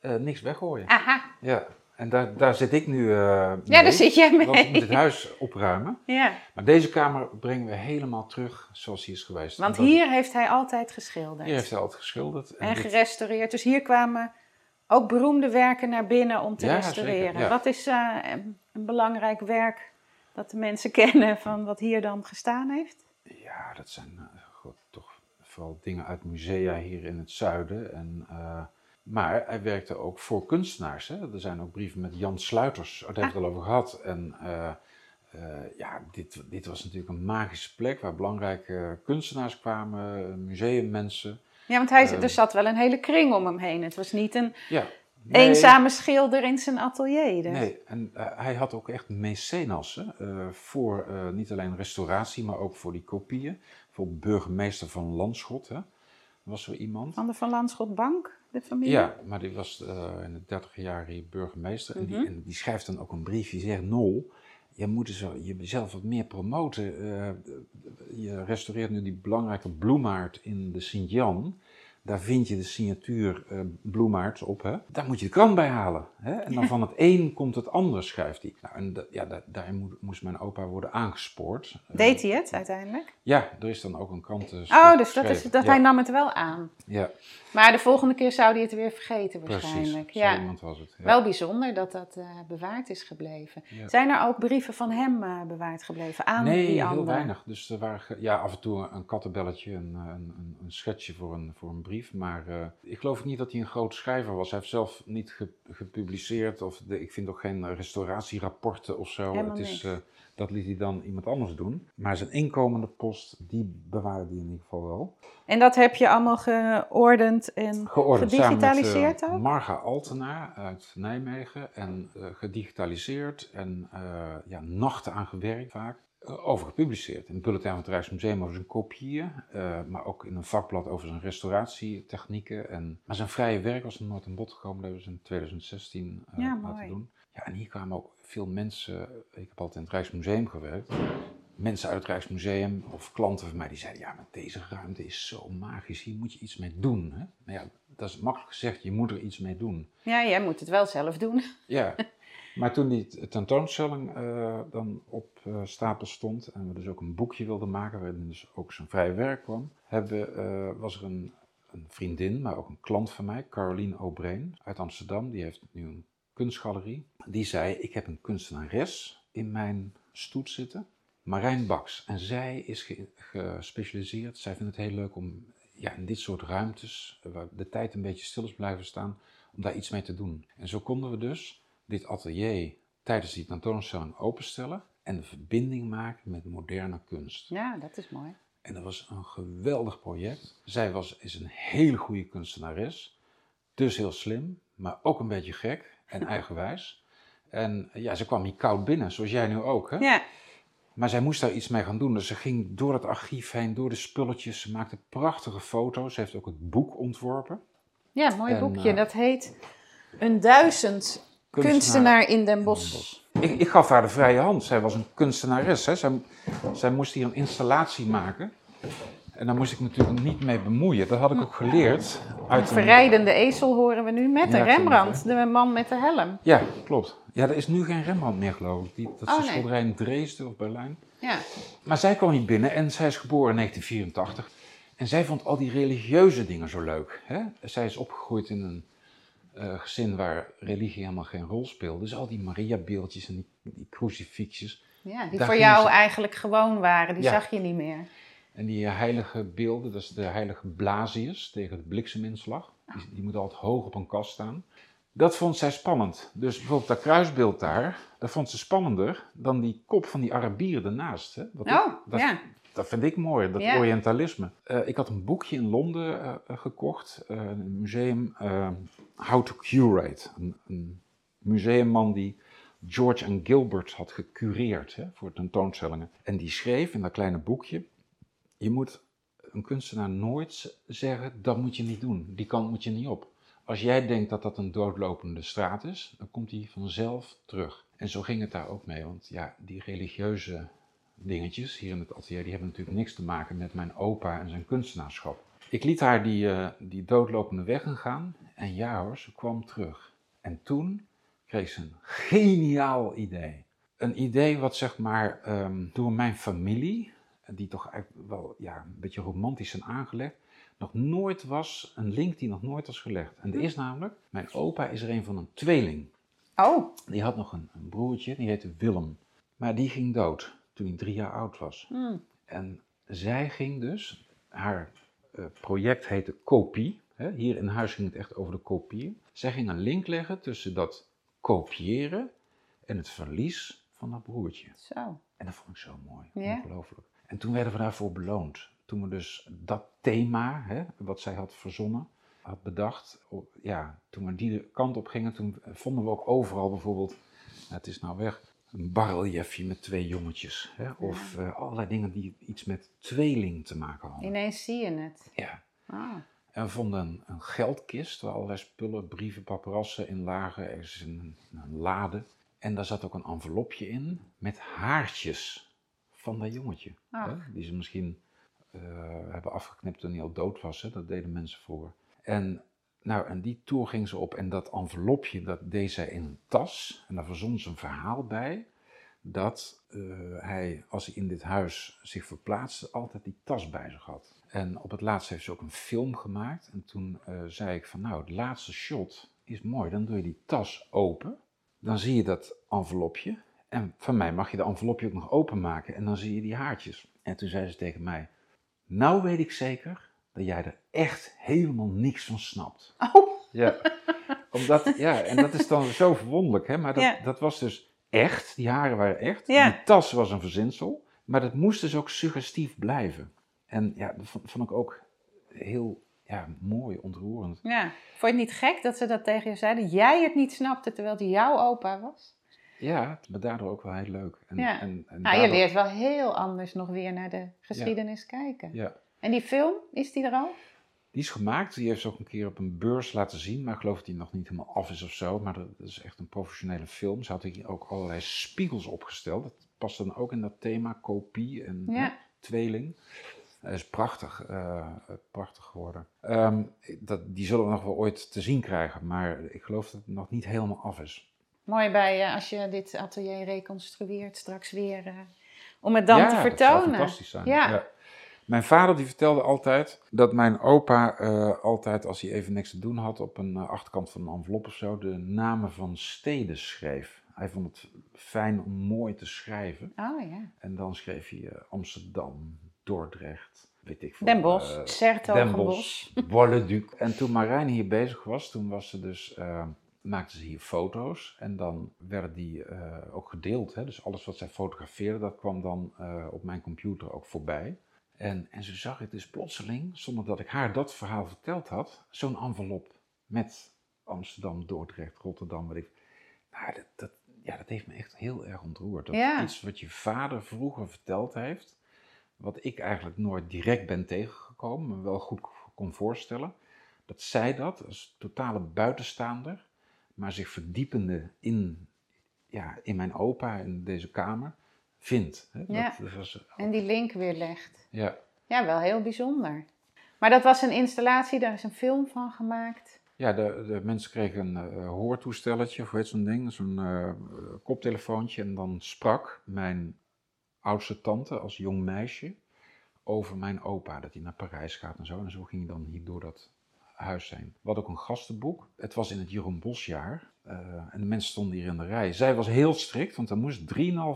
eh, niks weggooien. Aha, Ja, en daar, daar zit ik nu eh ja, mee, daar zit jij want ik moet het mee. huis opruimen. Ja, Maar deze kamer brengen we helemaal terug zoals die is geweest. want hier heeft hij altijd geschilderd. hier heeft hij altijd geschilderd. en dit- gerestaureerd. Dus hier kwamen ook beroemde werken naar binnen om te Ja, restaureren. ja. Wat is een belangrijk werk dat de mensen kennen van wat hier dan gestaan heeft? Ja, dat zijn eh, god, toch vooral dingen uit musea hier in het zuiden. En, eh, maar hij werkte ook voor kunstenaars. Hè? Er zijn ook brieven met Jan Sluiters, daar hebben we het al over gehad. En eh, ja, dit, dit was natuurlijk een magische plek waar belangrijke kunstenaars kwamen, museummensen. Ja, want hij, Ehm. er zat wel een hele kring om hem heen. Het was niet een Ja, nee, eenzame schilder in zijn atelier. Dus. Nee, en eh, hij had ook echt mecenassen eh, voor eh, niet alleen restauratie, maar ook voor die kopieën. Bijvoorbeeld burgemeester van Landschot, hè? was zo iemand. Van de Van Landschot Bank, de familie? Ja, maar die was in de dertig jaar hier burgemeester. en, Mhm. die, en die schrijft dan ook een brief. Die zegt, Nol, je moet zo, jezelf wat meer promoten. Je restaureert nu die belangrijke bloemaard in de Sint-Jan. Daar vind je de signatuur uh, Bloemaerts op. Hè? Daar moet je de krant bij halen. Hè? En dan van het een komt het ander, schrijft hij. Nou, en ja, daar, daarin moest mijn opa worden aangespoord. Deed hij het uiteindelijk? Ja, er is dan ook een krant Oh, dus dat, is, dat hij nam het wel aan. Ja. Maar de volgende keer zou hij het weer vergeten waarschijnlijk. Precies, ja. iemand was het. Ja. Wel bijzonder dat dat uh, bewaard is gebleven. Zijn er ook brieven van hem uh, bewaard gebleven aan nee, die heel weinig. Dus er waren ja, af en toe een kattenbelletje, een, een, een, een schetsje voor een, voor een brief. Maar uh, ik geloof niet dat hij een groot schrijver was. Hij heeft zelf niet ge, gepubliceerd. Of de, ik vind ook geen restauratierapporten of zo. Helemaal het is, niks. dat liet hij dan iemand anders doen. Maar zijn inkomende post, die bewaarde hij in ieder geval wel. En dat heb je allemaal geordend en geordend, gedigitaliseerd met, ook? Marga Altena uit Nijmegen. En gedigitaliseerd en ja, nachten aan gewerkt vaak. Uh, over gepubliceerd. In het Bulletin van het Rijksmuseum over zijn kopieën. maar ook in een vakblad over zijn restauratietechnieken. En, maar zijn vrije werk was er nooit aan bod gekomen. Dat hebben ze in 2016 ja, laten doen. Ja, en hier kwamen ook veel mensen. Ik heb altijd in het Rijksmuseum gewerkt mensen uit het Rijksmuseum of klanten van mij die zeiden: Ja, maar deze ruimte is zo magisch, hier moet je iets mee doen. Hè? Nou ja, dat is makkelijk gezegd, je moet er iets mee doen. Ja, jij moet het wel zelf doen. Ja, maar toen die tentoonstelling uh, dan op uh, stapel stond en we dus ook een boekje wilden maken waarin dus ook zijn vrije werk kwam, hebben, uh, was er een, een, vriendin, maar ook een klant van mij, Caroline O'Brien uit Amsterdam, die heeft nu een kunstgalerie. Die zei: Ik heb een kunstenares in mijn stoet zitten. Marijn Baks. En zij is ge gespecialiseerd. Zij vindt het heel leuk om ja, in dit soort ruimtes, waar de tijd een beetje stil is blijven staan, om daar iets mee te doen. En zo konden we dus dit atelier tijdens die tentoonstelling openstellen en de verbinding maken met moderne kunst. Ja, dat is mooi. En dat was een geweldig project. Zij was, is een hele goede kunstenares, dus heel slim, maar ook een beetje gek en eigenwijs. En ja, ze kwam hier koud binnen, zoals jij nu ook. Hè? Ja. Maar zij moest daar iets mee gaan doen. Dus ze ging door het archief heen, door de spulletjes. Ze maakte prachtige foto's. Ze heeft ook het boek ontworpen. Ja, een mooi En, boekje. eh, dat heet Een duizend kunstenaar, in Den Bosch. Ik, ik gaf haar de vrije hand. Zij was een kunstenares. Hè. Zij, zij moest hier een installatie maken. En daar moest ik natuurlijk niet mee bemoeien. Dat had ik ook geleerd. Uit een... verrijdende ezel horen we nu met een Rembrandt, de man met de helm. Ja, klopt. Ja, er is nu geen Rembrandt meer, geloof ik. Die, dat is Oh, een schilderij in Dresden of Berlijn. Ja. Maar zij kwam hier binnen en zij is geboren in 1984. En zij vond al die religieuze dingen zo leuk. Hè? Zij is opgegroeid in een eh, gezin waar religie helemaal geen rol speelde. Dus al die Maria-beeldjes en die, die crucifixjes. ja, die voor jou ze- eigenlijk gewoon waren, die Ja. zag je niet meer. En die eh, heilige beelden, dat is de heilige Blasius tegen de blikseminslag. Die, die moet altijd hoog op een kast staan. Dat vond zij spannend. Dus bijvoorbeeld dat kruisbeeld daar, dat vond ze spannender dan die kop van die Arabier ernaast. Hè? Oh, dat, ja. Dat vind ik mooi, dat. Orientalisme. Eh, ik had een boekje in Londen eh, gekocht, eh, een museum, How to Curate. Een, een museumman die George en Gilbert had gecureerd hè, voor tentoonstellingen. En die schreef in dat kleine boekje, je moet een kunstenaar nooit zeggen, dat moet je niet doen, die kant moet je niet op. Als jij denkt dat dat een doodlopende straat is, dan komt hij vanzelf terug. En zo ging het daar ook mee, want ja, die religieuze dingetjes hier in het atelier, die hebben natuurlijk niks te maken met mijn opa en zijn kunstenaarschap. Ik liet haar die, eh, die doodlopende weg gaan en ja hoor, ze kwam terug. En toen kreeg ze een geniaal idee. Een idee wat zeg maar ehm, door mijn familie, die toch eigenlijk wel ja, een beetje romantisch zijn aangelegd, nog nooit was, een link die nog nooit was gelegd. En dat is namelijk, mijn opa is er een van een tweeling. Oh, Die had nog een, een broertje, die heette Willem. Maar die ging dood toen hij drie jaar oud was. hmm. En zij ging dus, haar eh, project heette Kopie. Hè? Hier in huis ging het echt over de kopie. Zij ging een link leggen tussen dat kopiëren en het verlies van dat broertje. zo. En dat vond ik zo mooi, Ja? ongelooflijk. En toen werden we daarvoor beloond. Toen we dus dat thema, hè, wat zij had verzonnen, had bedacht. Ja, toen we die kant op gingen, toen vonden we ook overal bijvoorbeeld, nou, het is nou weg, een barreliefje met twee jongetjes. Hè, of eh, allerlei dingen die iets met tweeling te maken hadden. Ineens zie je het. Ja. Ah. En we vonden een, een geldkist waar allerlei spullen, brieven, paparassen in lagen. Er is een, een lade. En daar zat ook een envelopje in met haartjes van dat jongetje. Hè, die ze misschien eh, hebben afgeknipt toen hij al dood was. Hè? Dat deden mensen vroeger. En, nou, en die tour ging ze op en dat envelopje, dat deed zij in een tas. En daar verzon ze een verhaal bij dat eh, hij, als hij in dit huis zich verplaatste, altijd die tas bij zich had. En op het laatst heeft ze ook een film gemaakt. En toen eh, zei ik van, nou, het laatste shot is mooi. Dan doe je die tas open. Dan zie je dat envelopje. En van mij mag je de envelopje ook nog openmaken. En dan zie je die haartjes. En toen zei ze tegen mij, nou weet ik zeker dat jij er echt helemaal niks van snapt. Oh, Ja, omdat, ja en dat is dan zo verwonderlijk, hè? maar dat, Ja. dat was dus echt, die haren waren echt. Ja. Die tas was een verzinsel, maar dat moest dus ook suggestief blijven. En ja, dat vond, vond ik ook heel ja, mooi, ontroerend. ja. Vond je het niet gek dat ze dat tegen je zeiden? Jij het niet snapte terwijl het jouw opa was? Ja, maar daardoor ook wel heel leuk. En, Ja. en, en Nou, je leert wel heel anders nog weer naar de geschiedenis kijken. Ja, En die film, is die er al? die is gemaakt. Die heeft ze ook een keer op een beurs laten zien. Maar ik geloof dat die nog niet helemaal af is of zo. Maar dat is echt een professionele film. Ze had hier ook allerlei spiegels opgesteld. Dat past dan ook in dat thema kopie en Ja. hè, tweeling. Dat is prachtig, eh, prachtig geworden. Ehm, dat, die zullen we nog wel ooit te zien krijgen. Maar ik geloof dat het nog niet helemaal af is. Mooi bij eh, als je dit atelier reconstrueert straks weer. eh, om het dan ja, te dat zou vertonen. fantastisch zijn. Ja. Mijn vader die vertelde altijd dat mijn opa eh, altijd, als hij even niks te doen had, op een eh, achterkant van een envelop of zo, de namen van steden schreef. Hij vond het fijn om mooi te schrijven. Oh ja. En dan schreef hij eh, Amsterdam, Dordrecht, weet ik veel. Den Bosch, eh, Sertogenbos. Bois-le-Duc. En toen Marijn hier bezig was, toen was ze dus, eh, maakte ze hier foto's. En dan werden die ook gedeeld. Hè? Dus alles wat zij fotografeerde, dat kwam dan op mijn computer ook voorbij. En, en zo zag ik dus plotseling, zonder dat ik haar dat verhaal verteld had, zo'n envelop met Amsterdam, Dordrecht, Rotterdam, weet ik. Nou, dat, dat, ja, dat heeft me echt heel erg ontroerd. Dat Ja. iets wat je vader vroeger verteld heeft, wat ik eigenlijk nooit direct ben tegengekomen, maar wel goed kon voorstellen. Dat zij dat als totale buitenstaander, maar zich verdiepende in, ja, in mijn opa, in deze kamer, vindt. Hè? Ja. Dat, dat was, En die link weer legt. ja. Ja, wel heel bijzonder. Maar dat was een installatie, daar is een film van gemaakt. Ja, de, de mensen kregen een eh, hoortoestelletje, of hoe heet zo'n ding, zo'n eh, koptelefoontje. En dan sprak mijn oudste tante als jong meisje over mijn opa, dat hij naar Parijs gaat en zo. En zo ging hij dan hier door dat huis heen. We hadden ook een gastenboek. Het was in het Jeroen Bosjaar. Eh, en de mensen stonden hier in de rij. Zij was heel strikt, want er moest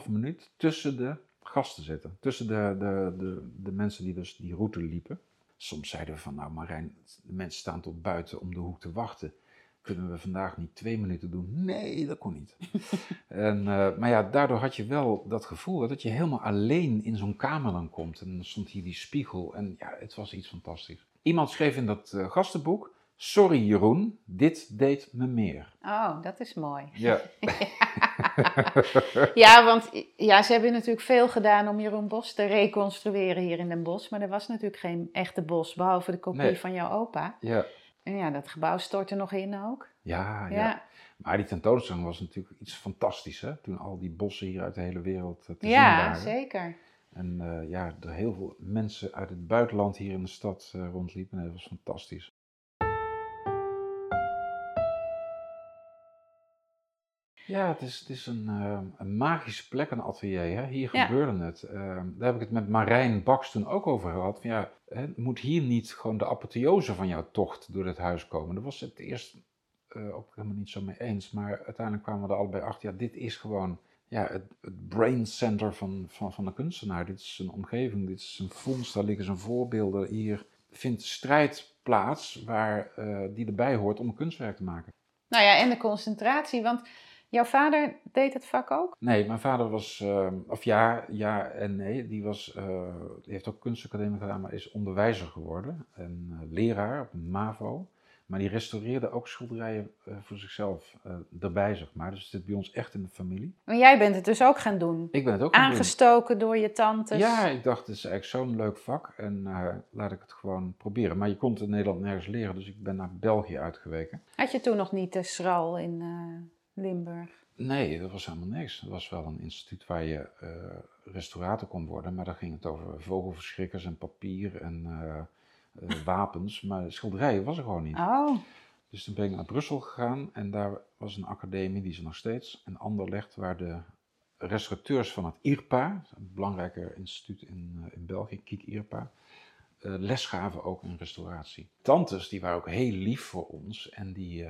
3,5 minuut tussen de gasten zitten. Tussen de, de, de, de mensen die dus die route liepen. Soms zeiden we van, nou Marijn, de mensen staan tot buiten om de hoek te wachten. Kunnen we vandaag niet twee minuten doen? Nee, dat kon niet. en, eh, maar ja, daardoor had je wel dat gevoel dat je helemaal alleen in zo'n kamer dan komt. En dan stond hier die spiegel en ja, het was iets fantastisch. Iemand schreef in dat eh, gastenboek, sorry Jeroen, dit deed me meer. Oh, dat is mooi. Ja, Ja, want ja, ze hebben natuurlijk veel gedaan om Jeroen Bos te reconstrueren hier in Den Bosch. Maar er was natuurlijk geen echte bos, behalve de kopie Nee. van jouw opa. ja, En ja, dat gebouw stortte nog in ook. ja, ja. Ja, Maar die tentoonstelling was natuurlijk iets fantastisch, hè? Toen al die bossen hier uit de hele wereld eh, te zien ja, waren. zeker. En eh, ja, er heel veel mensen uit het buitenland hier in de stad eh, rondliepen. En dat was fantastisch. Ja, het is, het is een, eh, een magische plek, een atelier. Hè? Hier Ja. gebeurde het. Eh, daar heb ik het met Marijn Baks toen ook over gehad. Van, ja, hè, moet hier niet gewoon de apotheose van jouw tocht door het huis komen? Daar was het eerst eh, ook helemaal niet zo mee eens. Maar uiteindelijk kwamen we er allebei achter. Ja, dit is gewoon ja, het, het brain center van, van, van de kunstenaar. Dit is zijn omgeving, dit is zijn vondst, daar liggen zijn voorbeelden. Hier vindt strijd plaats waar, eh, die erbij hoort om een kunstwerk te maken. Nou ja, en de concentratie, want jouw vader deed het vak ook? Nee, mijn vader was, eh, of ja, ja en nee, die, was, eh, die heeft ook kunstacademie gedaan, maar is onderwijzer geworden en eh, leraar op een MAVO. Maar die restaureerde ook schilderijen eh, voor zichzelf erbij, zeg maar. Dus het zit bij ons echt in de familie. Maar jij bent het dus ook gaan doen. Ik ben het ook. Aangestoken door je tantes. Ja, ik dacht, het is eigenlijk zo'n leuk vak en laat ik het gewoon proberen. Maar je kon het in Nederland nergens leren, dus ik ben naar België uitgeweken. Had je toen nog niet de schral in Limburg? Nee, dat was helemaal niks. Dat was wel een instituut waar je eh, restaurator kon worden, maar dan ging het over vogelverschrikkers en papier en eh, eh, wapens. Maar schilderijen was er gewoon niet. Oh, Dus toen ben ik naar Brussel gegaan en daar was een academie, die is er nog steeds, in Anderlecht, waar de restaurateurs van het IRPA, een belangrijke instituut in, in België, Kiek IRPA, les gaven ook in restauratie. Tantes, die waren ook heel lief voor ons en die,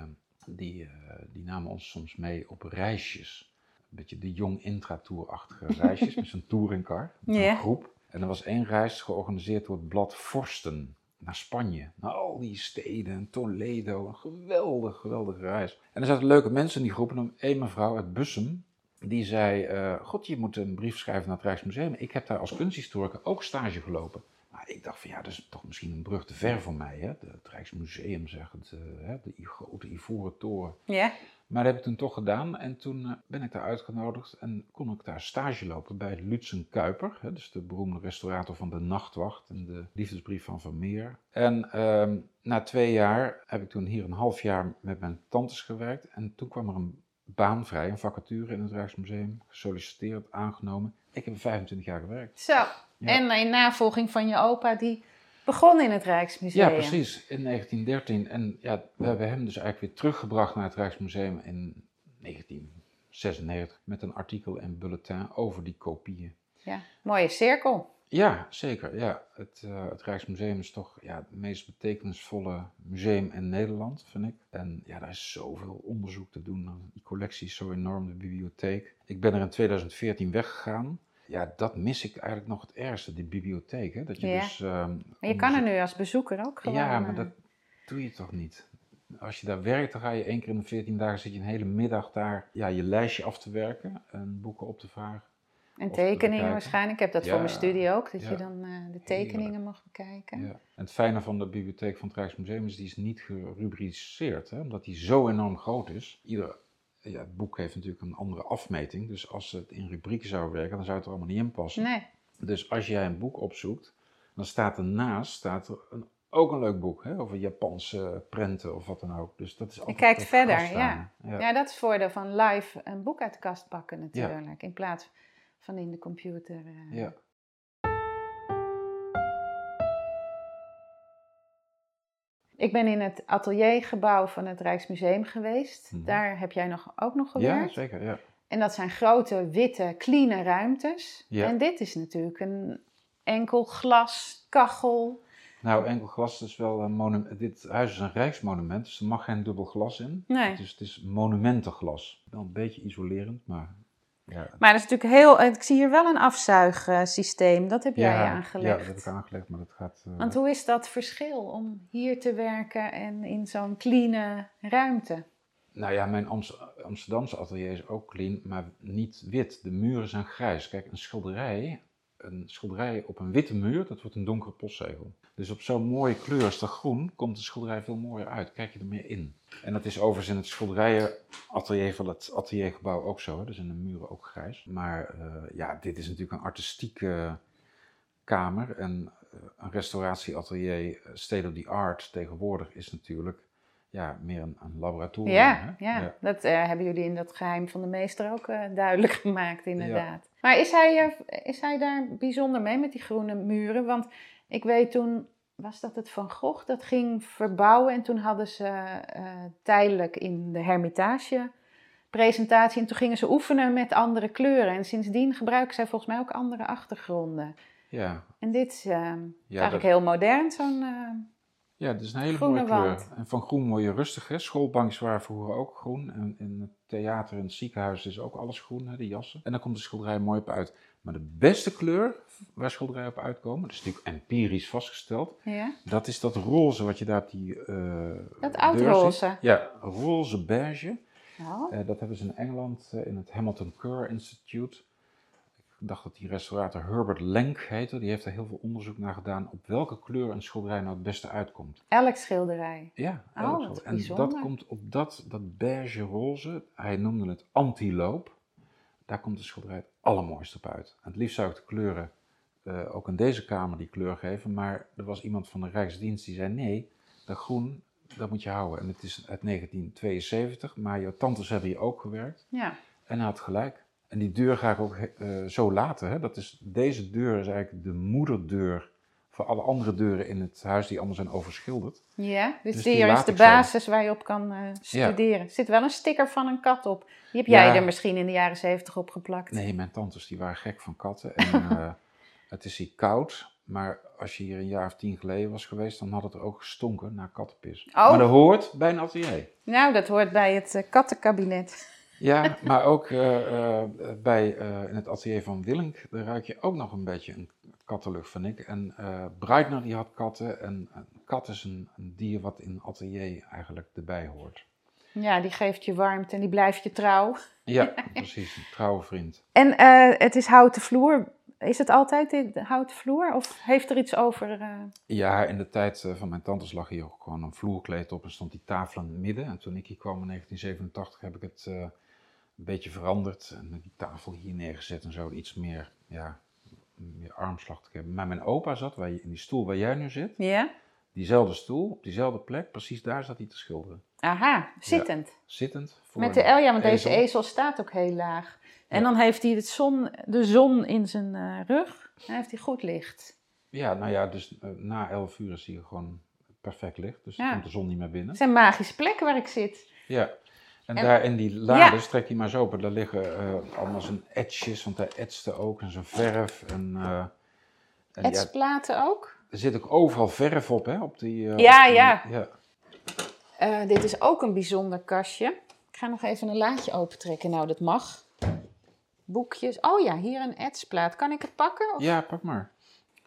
die, eh, die namen ons soms mee op reisjes. Een beetje de jong intratour-achtige reisjes met zo'n touringcar, met een groep. En er was één reis georganiseerd door het blad Forsten naar Spanje. Naar al die steden, en Toledo, een geweldig, geweldige reis. En er zaten leuke mensen in die groep. En één mevrouw uit Bussum, die zei... eh, God, je moet een brief schrijven naar het Rijksmuseum. Ik heb daar als kunsthistorica ook stage gelopen. Ik dacht van ja, dat is toch misschien een brug te ver voor mij. Hè? Het Rijksmuseum, zeg het, eh, hè? de grote ivoren toren. ja. Maar dat heb ik toen toch gedaan en toen eh, ben ik daar uitgenodigd en kon ik daar stage lopen bij Lutzen Kuiper. Hè, dus de beroemde restaurator van De Nachtwacht en de Liefdesbrief van Vermeer. En ehm, na twee jaar heb ik toen hier een half jaar met mijn tantes gewerkt. En toen kwam er een baan vrij, een vacature in het Rijksmuseum, gesolliciteerd, aangenomen. Ik heb er 25 jaar gewerkt. Zo. En in navolging van je opa, die begon in het Rijksmuseum. Ja, precies, in 1913. En ja, we hebben hem dus eigenlijk weer teruggebracht naar het Rijksmuseum in 1996 met een artikel en bulletin over die kopieën. Ja, mooie cirkel. Ja, zeker. Ja. Het, eh, het Rijksmuseum is toch ja, het meest betekenisvolle museum in Nederland, vind ik. En ja, daar is zoveel onderzoek te doen. Die collectie is zo enorm, de bibliotheek. Ik ben er in 2014 weggegaan. Ja, dat mis ik eigenlijk nog het ergste, die bibliotheek. Hè? Dat je Ja. dus, ehm, Maar je kan er nu als bezoeker ook gewoon... Ja, maar eh, dat doe je toch niet? Als je daar werkt, dan ga je één keer in de 14 dagen zit je een hele middag daar ja, je lijstje af te werken en boeken op te vragen. En tekeningen waarschijnlijk. Ik heb dat Ja, voor mijn studie ook, dat ja. je dan eh, de tekeningen mag bekijken. Ja. En het fijne van de bibliotheek van het Rijksmuseum is, die is niet gerubriceerd, hè, omdat die zo enorm groot is. Ieder ja, het boek heeft natuurlijk een andere afmeting, dus als het in rubrieken zou werken, dan zou het er allemaal niet in passen. Nee, Dus als jij een boek opzoekt, dan staat ernaast staat er een, ook een leuk boek hè, over Japanse prenten of wat dan ook. Dus dat is altijd kijkt toch verder, ja. ja. dat is het voordeel van live een boek uit de kast pakken Ja. natuurlijk. In plaats van in de computer. eh. Ja. Ik ben in het ateliergebouw van het Rijksmuseum geweest. Mhm. Daar heb jij nog, ook nog ja, gewerkt. zeker. Ja. En dat zijn grote, witte, clean ruimtes. Ja. En dit is natuurlijk een enkel glas, kachel. Nou, enkel glas is wel een monument. Dit huis is een rijksmonument, dus er mag geen dubbel glas in. Nee. Dus het is monumentenglas. Wel een beetje isolerend, maar ja. Maar dat is natuurlijk heel... Ik zie hier wel een afzuigsysteem. Dat heb jij ja, aangelegd. Ja, dat heb ik aangelegd, maar dat gaat... eh, Want hoe is dat verschil om hier te werken en in zo'n clean ruimte? Nou ja, mijn Amst- Amsterdamse atelier is ook clean, maar niet wit. De muren zijn grijs. Kijk, een schilderij, een schilderij op een witte muur, dat wordt een donkere postzegel. Dus op zo'n mooie kleur als de groen komt de schilderij veel mooier uit. Kijk je er meer in. En dat is overigens in het schilderijenatelier van het ateliergebouw ook zo. Hè? Dus in de muren ook grijs. Maar eh, ja, dit is natuurlijk een artistieke kamer. En eh, een restauratieatelier, eh, state of the art tegenwoordig, is natuurlijk ja, meer een, een laboratorium. Ja, hè? ja. dat hebben jullie in dat geheim van de meester ook duidelijk gemaakt, inderdaad. Maar is hij, is hij daar bijzonder mee met die groene muren? Want ik weet toen, was dat het Van Gogh, dat ging verbouwen en toen hadden ze eh, tijdelijk in de Hermitage presentatie en toen gingen ze oefenen met andere kleuren. En sindsdien gebruiken zij volgens mij ook andere achtergronden. Ja, En dit is eh, ja, eigenlijk dat, heel modern, zo'n... eh, ja, dat is een hele mooie kleur. wand. En van groen word je rustig. Hè? Schoolbankjes waren vroeger ook groen. En in het theater en het ziekenhuis is ook alles groen, hè, de jassen. En dan komt de schilderij mooi op uit. Maar de beste kleur waar schilderijen op uitkomen, dat is natuurlijk empirisch vastgesteld, ja. dat is dat roze wat je daar op die eh Dat oudroze. Ja, roze beige. Oh. Eh, dat hebben ze in Engeland eh, in het Hamilton Kerr Institute. Ik dacht dat die restaurator Herbert Lenk heette. Die heeft er heel veel onderzoek naar gedaan op welke kleur een schilderij nou het beste uitkomt. Elk schilderij. Ja, Oh, elk schilderij. en bijzonder. dat komt op dat, dat beige roze. Hij noemde het antiloop. Daar komt de schilderij het allermooiste op uit. En het liefst zou ik de kleuren eh, ook in deze kamer die kleur geven. Maar er was iemand van de Rijksdienst die zei nee, dat groen, dat moet je houden. En het is uit 1972, maar jouw tantes hebben hier ook gewerkt. Ja. En hij had gelijk. En die deur ga ik ook eh, zo laten. Hè? Dat is, deze deur is eigenlijk de moederdeur voor alle andere deuren in het huis die allemaal zijn overschilderd. Ja, dus, Dus hier is de zo. basis waar je op kan eh, studeren. Er zit wel een sticker van een kat op. Die heb jij Ja. er misschien in de jaren zeventig op geplakt. Nee, mijn tantes die waren gek van katten. En eh, het is hier koud. Maar als je hier een jaar of tien geleden was geweest, dan had het er ook gestonken naar kattenpis. Oh. Maar dat hoort bij een atelier. Nou, dat hoort bij het eh, kattenkabinet. Ja, maar ook eh, eh, bij, eh, in het atelier van Willink, daar ruik je ook nog een beetje een kattenlucht, vind ik. En Breitner die had katten. En een kat is een, een dier wat in atelier eigenlijk erbij hoort. Ja, die geeft je warmte en die blijft je trouw. Ja, precies. Een trouwe vriend. En het is houten vloer. Is het altijd dit houten vloer? Of heeft er iets over... Ja, in de tijd van mijn tantes lag hier ook gewoon een vloerkleed op en stond die tafel in het midden. En toen ik hier kwam in 1987 heb ik het een beetje veranderd en die tafel hier neergezet en zo iets meer, ja, meer armslag te geven. Maar mijn opa zat waar je, in die stoel waar jij nu zit, Ja? diezelfde stoel, op diezelfde plek, precies daar zat hij te schilderen. Aha, zittend. Zittend. Voor Met de L, ja, want deze ezel. staat ook heel laag. En Ja. dan heeft hij het zon, de zon in zijn eh, rug. Dan heeft hij goed licht. Ja, nou ja, dus eh, na 11 uur is hier gewoon perfect licht, dus Ja. komt de zon niet meer binnen. Het zijn magische plekken waar ik zit. Ja, en, En- daar in die lades, trek die maar zo open, daar liggen eh, allemaal zijn etches, want hij etste ook, en zijn verf. En, eh, en ja, Etsplaten ook. er zit ook overal verf op, hè? Op die, eh, Ja, op die- ja. ja. Dit is ook een bijzonder kastje. Ik ga nog even een laadje opentrekken. Nou, dat mag. Boekjes. Oh ja, hier een etsplaat. Kan ik het pakken? Of- Ja, pak maar.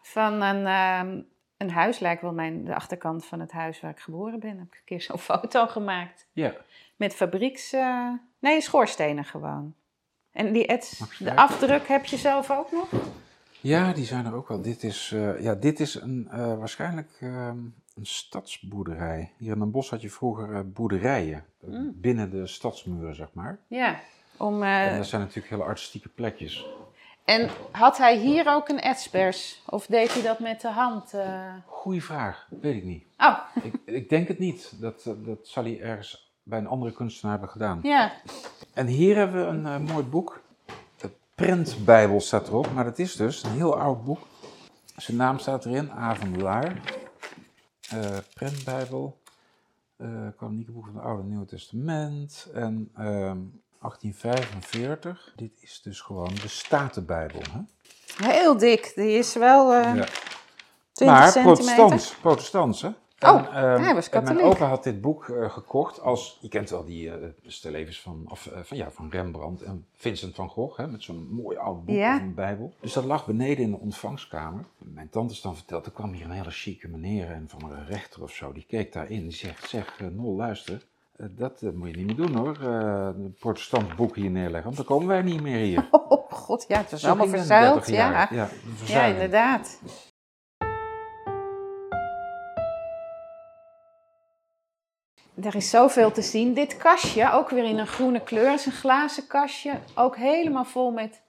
Van een, ehm, een huis, lijkt wel mijn, de achterkant van het huis waar ik geboren ben. Heb ik een keer zo'n foto gemaakt. Ja, Met fabrieks... eh, nee, schoorstenen gewoon. En die ets, de afdruk heb je zelf ook nog? ja die zijn er ook wel. Dit is, eh, ja, dit is een, eh, waarschijnlijk ehm, een stadsboerderij. Hier in Den Bosch had je vroeger boerderijen, Mm. binnen de stadsmuren, zeg maar. Ja. Om, En dat zijn natuurlijk hele artistieke plekjes. En had hij hier ook een etspers? Of deed hij dat met de hand? eh? Goeie vraag, weet ik niet. Oh, Ik, ik denk het niet. Dat, eh, dat zal hij ergens bij een andere kunstenaar hebben gedaan. ja. En hier hebben we een eh, mooi boek. De Prentbijbel staat erop, maar dat is dus een heel oud boek. Zijn naam staat erin, A van Laar. Eh, Prentbijbel. boek van het Oude en Nieuwe Testament. En ehm, 1845. Dit is dus gewoon de Statenbijbel. Hè? Heel dik. Die is wel eh Ja. 20 Maar centimeter. protestants, protestants hè? Oh, ehm, hij was en mijn katholiek. opa had dit boek eh, gekocht als, je kent wel die uh, stillevens van, of, eh, van, ja, van Rembrandt en Vincent van Gogh, hè, met zo'n mooi oud boek Ja. of een bijbel. Dus dat lag beneden in de ontvangskamer. Mijn tante is dan verteld, er kwam hier een hele chique meneer en van een rechter of zo, die keek daarin, die zegt, zeg, eh, Nol, luister, eh, dat eh, moet je niet meer doen hoor, eh een protestant boek hier neerleggen, want dan komen wij niet meer hier. Oh god, ja, het was Zo allemaal verzuild. 30 jaar. Ja. ja, ja, inderdaad. Er is zoveel te zien. Dit kastje, ook weer in een groene kleur, is een glazen kastje. Ook helemaal vol met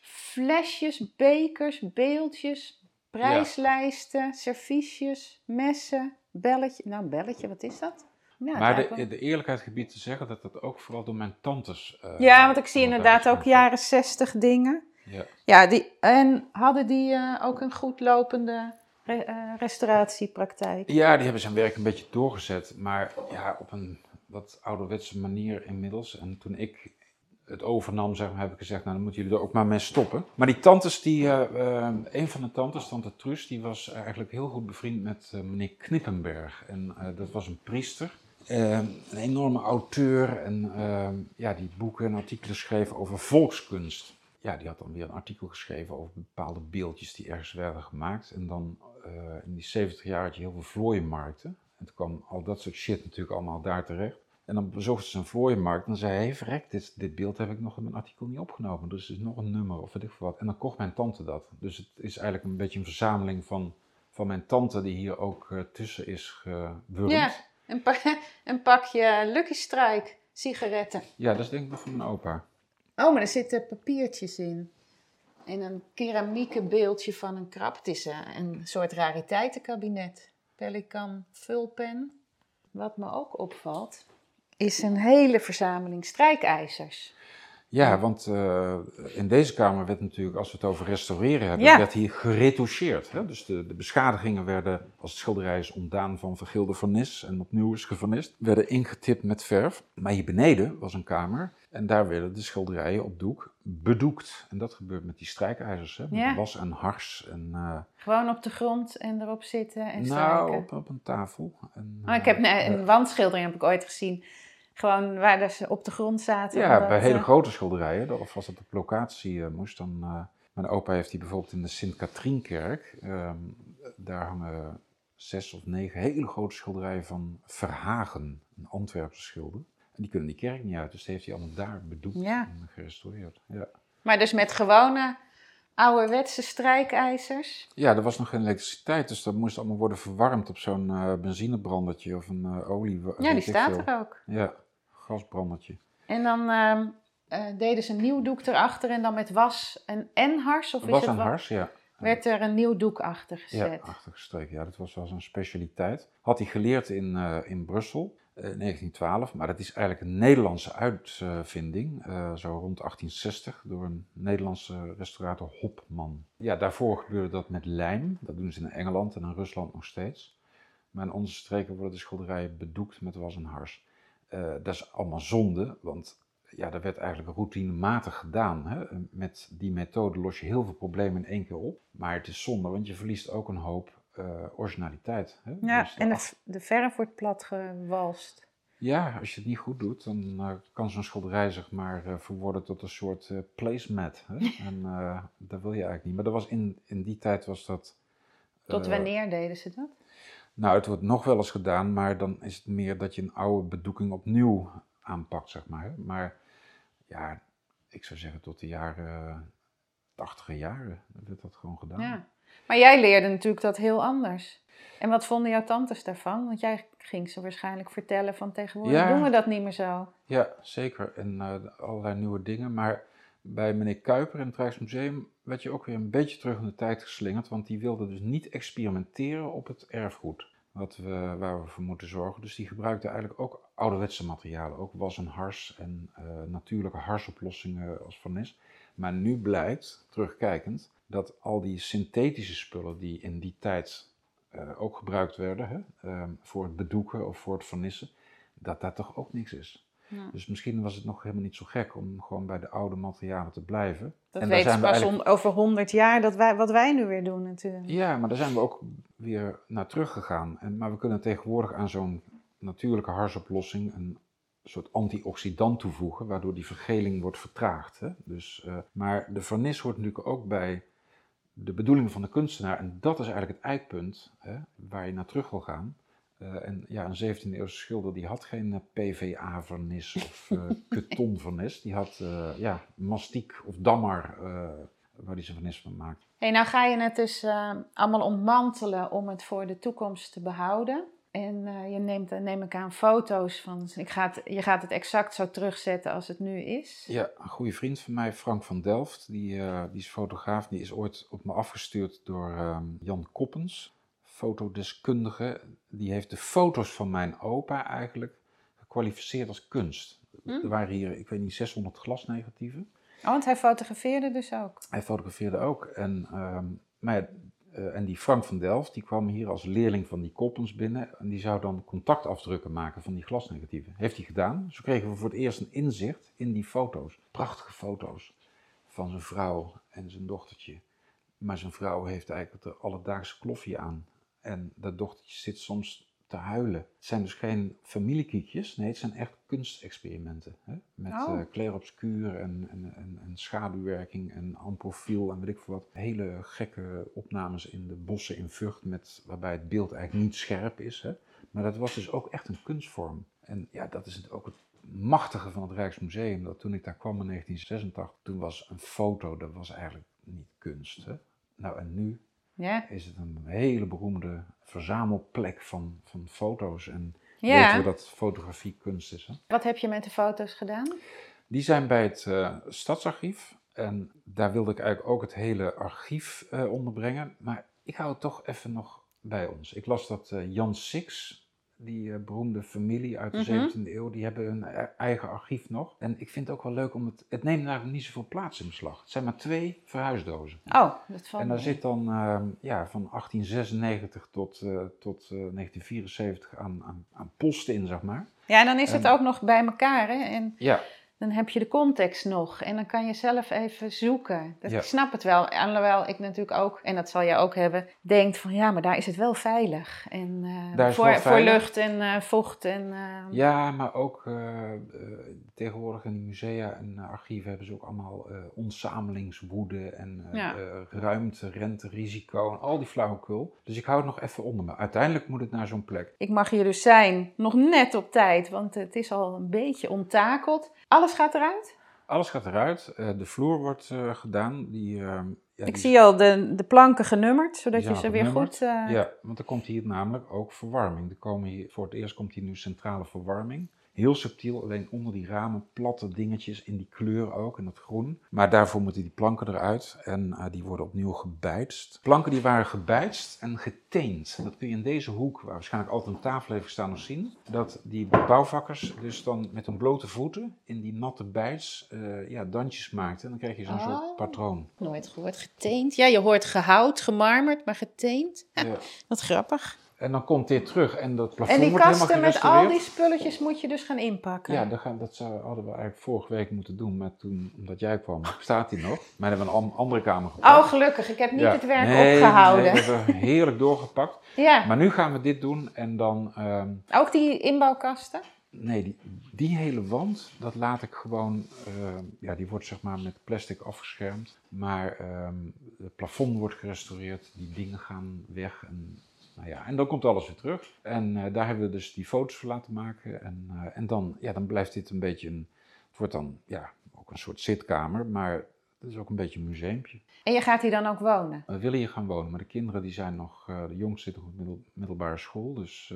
flesjes, bekers, beeldjes, prijslijsten, serviesjes, messen, belletje. Nou, belletje, wat is dat? Ja, Maar de, de eerlijkheid gebied te zeggen dat dat ook vooral door mijn tantes. eh, ja, want ik zie inderdaad ook jaren zestig dingen. Ja. Ja, die, en hadden die eh, ook een goed lopende re- eh, restauratiepraktijk? ja, die hebben zijn werk een beetje doorgezet, maar ja, op een wat ouderwetse manier inmiddels. En toen ik het overnam, zeg maar, heb ik gezegd, nou dan moeten jullie er ook maar mee stoppen. Maar die tantes, die, een van de tantes, tante Truus, die was eigenlijk heel goed bevriend met meneer Knippenberg. En dat was een priester. Eh, een enorme auteur en eh, ja, die boeken en artikelen schreef over volkskunst. Ja, die had dan weer een artikel geschreven over bepaalde beeldjes die ergens werden gemaakt. En dan eh, in die 70 jaar had je heel veel vlooienmarkten. En toen kwam al dat soort shit natuurlijk allemaal daar terecht. En dan bezocht ze een vlooienmarkt en zei hij, hey, verrek, dit, dit beeld heb ik nog in mijn artikel niet opgenomen. Dus er is nog een nummer of weet ik wat. En dan kocht mijn tante dat. Dus het is eigenlijk een beetje een verzameling van, van mijn tante die hier ook eh, tussen is gewurmd. Een, pa- een pakje Lucky Strike sigaretten. Ja, dat is denk ik nog van mijn opa. Oh, maar er zitten papiertjes in. En een keramieke beeldje van een krab. Het is eh, een soort rariteitenkabinet. Pelikan vulpen. Wat me ook opvalt, is een hele verzameling strijkijzers. Ja, want uh, in deze kamer werd natuurlijk, als we het over restaureren hebben, Ja. werd hier geretoucheerd. Hè? Dus de, de beschadigingen werden, als het schilderij is ontdaan van vergilde vernis en opnieuw is gevernist, werden ingetipt met verf. Maar hier beneden was een kamer en daar werden de schilderijen op doek bedoekt. En dat gebeurt met die strijkijzers, hè? met Ja. was en hars. En, eh, Gewoon op de grond en erop zitten en nou, strijken. op, op een tafel. En, Oh, ik heb eh, een wandschildering heb ik ooit gezien. Gewoon waar ze op de grond zaten. Ja, omdat, bij hele eh, grote schilderijen, dat- of als dat op locatie eh, moest, dan... eh, mijn opa heeft die bijvoorbeeld in de Sint-Katrienkerk. ehm, daar hangen zes of negen hele grote schilderijen van Verhagen, een Antwerpse schilder. En die kunnen die kerk niet uit, dus die heeft hij allemaal daar bedoeld Ja. en gerestaureerd. Ja. Maar dus met gewone ouderwetse strijkijzers. ja, er was nog geen elektriciteit, dus dat moest allemaal worden verwarmd op zo'n benzinebrandertje of een olie. Ja, die staat veel. er ook. Ja, gasbrandertje. En dan ehm, eh, deden ze een nieuw doek erachter en dan met was en, en hars? Of is was het een wa- hars, ja. werd er een nieuw doek achter gezet? Ja, achtergestreken. Ja, dat was wel zijn specialiteit. Had hij geleerd in, eh, in Brussel eh, in 1912, maar dat is eigenlijk een Nederlandse uitvinding, eh, zo rond 1860, door een Nederlandse restaurator Hopman. Ja, daarvoor gebeurde dat met lijm. Dat doen ze in Engeland en in Rusland nog steeds. Maar in onze streken worden de schilderijen bedoekt met was en hars. Eh, dat is allemaal zonde, want ja, dat werd eigenlijk routinematig gedaan. Hè? Met die methode los je heel veel problemen in één keer op. Maar het is zonde, want je verliest ook een hoop eh, originaliteit. Hè? Ja, Dus en de, af- de verf wordt plat gewalst. ja, als je het niet goed doet, dan eh, kan zo'n schilderij zeg maar eh, verworden tot een soort eh, placemat. Hè? en eh, dat wil je eigenlijk niet. Maar dat was in, in die tijd was dat... Tot eh, wanneer deden ze dat? Nou, het wordt nog wel eens gedaan, maar dan is het meer dat je een oude bedoeking opnieuw aanpakt, zeg maar. Maar ja, ik zou zeggen tot de jaren, tachtige jaren, werd dat gewoon gedaan. Ja. Maar jij leerde natuurlijk dat heel anders. En wat vonden jouw tantes daarvan? Want jij ging ze waarschijnlijk vertellen van tegenwoordig Ja. doen we dat niet meer zo. Ja, zeker. En eh, allerlei nieuwe dingen. Maar bij meneer Kuiper in het Rijksmuseum werd je ook weer een beetje terug in de tijd geslingerd. Want die wilde dus niet experimenteren op het erfgoed. Wat we, waar we voor moeten zorgen. Dus die gebruikte eigenlijk ook ouderwetse materialen. Ook was en hars en eh, natuurlijke harsoplossingen als vernis. Maar nu blijkt, terugkijkend, dat al die synthetische spullen die in die tijd eh, ook gebruikt werden hè, ehm, voor het bedoeken of voor het vernissen, dat dat toch ook niks is. Ja. Dus misschien was het nog helemaal niet zo gek om gewoon bij de oude materialen te blijven. Dat En weten we pas eigenlijk- over honderd jaar, dat wij, wat wij nu weer doen natuurlijk. Ja, maar daar zijn we ook weer naar teruggegaan. En, maar we kunnen tegenwoordig aan zo'n natuurlijke harsoplossing een soort antioxidant toevoegen, waardoor die vergeling wordt vertraagd. Hè? Dus, eh, maar de vernis hoort natuurlijk ook bij de bedoeling van de kunstenaar. En dat is eigenlijk het eikpunt hè, waar je naar terug wil gaan. Eh, en ja, een 17e eeuwse schilder die had geen eh, PVA-vernis of eh ketonvernis. Die had eh, ja, mastiek of dammer waar hij zijn vernis van maakt. Hey, nou ga je het dus allemaal ontmantelen om het voor de toekomst te behouden. En je neemt, neem ik aan, foto's van. Ik ga het, je gaat het exact zo terugzetten als het nu is. Ja, een goede vriend van mij, Frank van Delft, die, die is fotograaf. Die is ooit op me afgestuurd door ehm, Jan Koppens, fotodeskundige. Die heeft de foto's van mijn opa eigenlijk gekwalificeerd als kunst. Hm. Er waren hier, ik weet niet, 600 glasnegatieven. Oh, want hij fotografeerde dus ook. Hij fotografeerde ook. En, ehm, maar ja, eh, en die Frank van Delft, die kwam hier als leerling van die Koppens binnen. En die zou dan contactafdrukken maken van die glasnegatieven. Heeft hij gedaan. Zo kregen we voor het eerst een inzicht in die foto's. Prachtige foto's van zijn vrouw en zijn dochtertje. Maar zijn vrouw heeft eigenlijk de alledaagse kloffie aan. En dat dochtertje zit soms te huilen. Het zijn dus geen familiekiekjes, nee, het zijn echt kunstexperimenten. Hè? Met Oh. eh en, en schaduwwerking en amprofiel en weet ik veel wat. Hele gekke opnames in de bossen in Vught, met, waarbij het beeld eigenlijk niet scherp is. Hè? Maar dat was dus ook echt een kunstvorm. En ja, dat is het ook het machtige van het Rijksmuseum. Dat toen ik daar kwam in 1986, toen was een foto, dat was eigenlijk niet kunst. Hè? Nou, en nu Ja. is het een hele beroemde verzamelplek van, van foto's. En Ja. weten we dat fotografie kunst is. Hè? Wat heb je met de foto's gedaan? Die zijn bij het eh, Stadsarchief. En daar wilde ik eigenlijk ook het hele archief eh, onderbrengen. Maar ik hou het toch even nog bij ons. Ik las dat eh, Jan Six die eh, beroemde familie uit de Mhm. 17e eeuw, die hebben hun e- eigen archief nog. En ik vind het ook wel leuk om het, het neemt namelijk niet zoveel plaats in beslag. Het zijn maar twee verhuisdozen. Oh, dat valt En daar mee. zit dan ehm, ja, van 1896 tot, eh, tot eh, 1974 aan, aan, aan posten in, zeg maar. Ja, en dan is het ook nog bij elkaar, hè? En Ja, dan heb je de context nog. En dan kan je zelf even zoeken. Dat, Ja. Ik snap het wel. Alhoewel ik natuurlijk ook, en dat zal jij ook hebben, denkt van ja, maar daar is het wel veilig. En is voor, voor lucht en eh, vocht en... eh, ja maar ook tegenwoordig in musea en archieven hebben ze ook allemaal ontzamelingswoede en Ja. ruimte, rente, risico en al die flauwekul. Dus ik hou het nog even onder me. Uiteindelijk moet het naar zo'n plek. Ik mag hier dus zijn, nog net op tijd, want het is al een beetje onttakeld. Alles gaat eruit? Alles gaat eruit. Eh, de vloer wordt eh, gedaan. Die, ehm, ja, ik die- zie al de, de planken genummerd, zodat je ze weer goed... eh, Ja, want er komt hier namelijk ook verwarming. Er komen hier, voor het eerst komt hier nu centrale verwarming. Heel subtiel, alleen onder die ramen, platte dingetjes in die kleur ook, in dat groen. Maar daarvoor moeten die planken eruit en eh, die worden opnieuw gebijtst. Planken die waren gebijtst en geteend. Dat kun je in deze hoek, waar waarschijnlijk altijd een tafel heeft gestaan, nog zien. Dat die bouwvakkers dus dan met hun blote voeten in die natte bijts eh, ja, dansjes maakten. En dan krijg je zo'n Oh. soort patroon. Nooit gehoord. Geteend. Ja, je hoort gehout, gemarmerd, maar geteend. Ja. Wat grappig. En dan komt dit terug en dat plafond En die wordt kasten met al die spulletjes moet je dus gaan inpakken. Ja, dat, gaan, dat hadden we eigenlijk vorige week moeten doen, maar toen, omdat jij kwam, staat hij nog. Maar hebben we een an- andere kamer gepakt. Oh, gelukkig. Ik heb niet Ja. het werk Nee, opgehouden. Nee, we hebben heerlijk doorgepakt. Ja, Maar nu gaan we dit doen en dan, ehm, ook die inbouwkasten. nee, die, die hele wand, dat laat ik gewoon, ehm, ja, die wordt zeg maar met plastic afgeschermd. Maar ehm, het plafond wordt gerestaureerd, die dingen gaan weg en... Nou ja, en dan komt alles weer terug. En eh, daar hebben we dus die foto's voor laten maken. En, eh, en dan, ja, dan blijft dit een beetje een. Het wordt dan ja, ook een soort zitkamer, maar het is ook een beetje een museumpje. En je gaat hier dan ook wonen. We willen hier gaan wonen, maar de kinderen die zijn nog. eh, de jongens zitten op middel, middelbare school, dus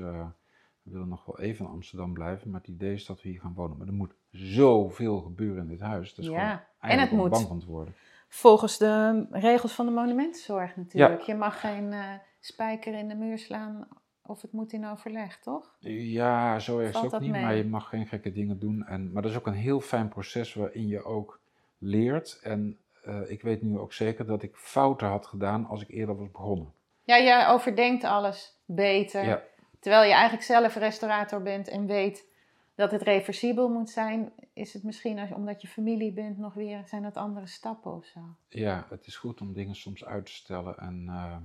we willen nog wel even in Amsterdam blijven. Maar het idee is dat we hier gaan wonen. Maar er moet zoveel gebeuren in dit huis. Dat is Ja, gewoon en eigenlijk het moet. bang van te worden. Volgens de regels van de monumentenzorg natuurlijk. Je mag geen spijker in de muur slaan of het moet in overleg, toch? Ja, zo erg is het ook niet, mee? maar je mag geen gekke dingen doen. En, maar dat is ook een heel fijn proces waarin je ook leert. En eh, ik weet nu ook zeker dat ik fouten had gedaan als ik eerder was begonnen. Ja, je overdenkt alles beter. Ja, Terwijl je eigenlijk zelf restaurator bent en weet dat het reversibel moet zijn, is het misschien als, omdat je familie bent nog weer, zijn dat andere stappen of zo. ja, het is goed om dingen soms uit te stellen en eh,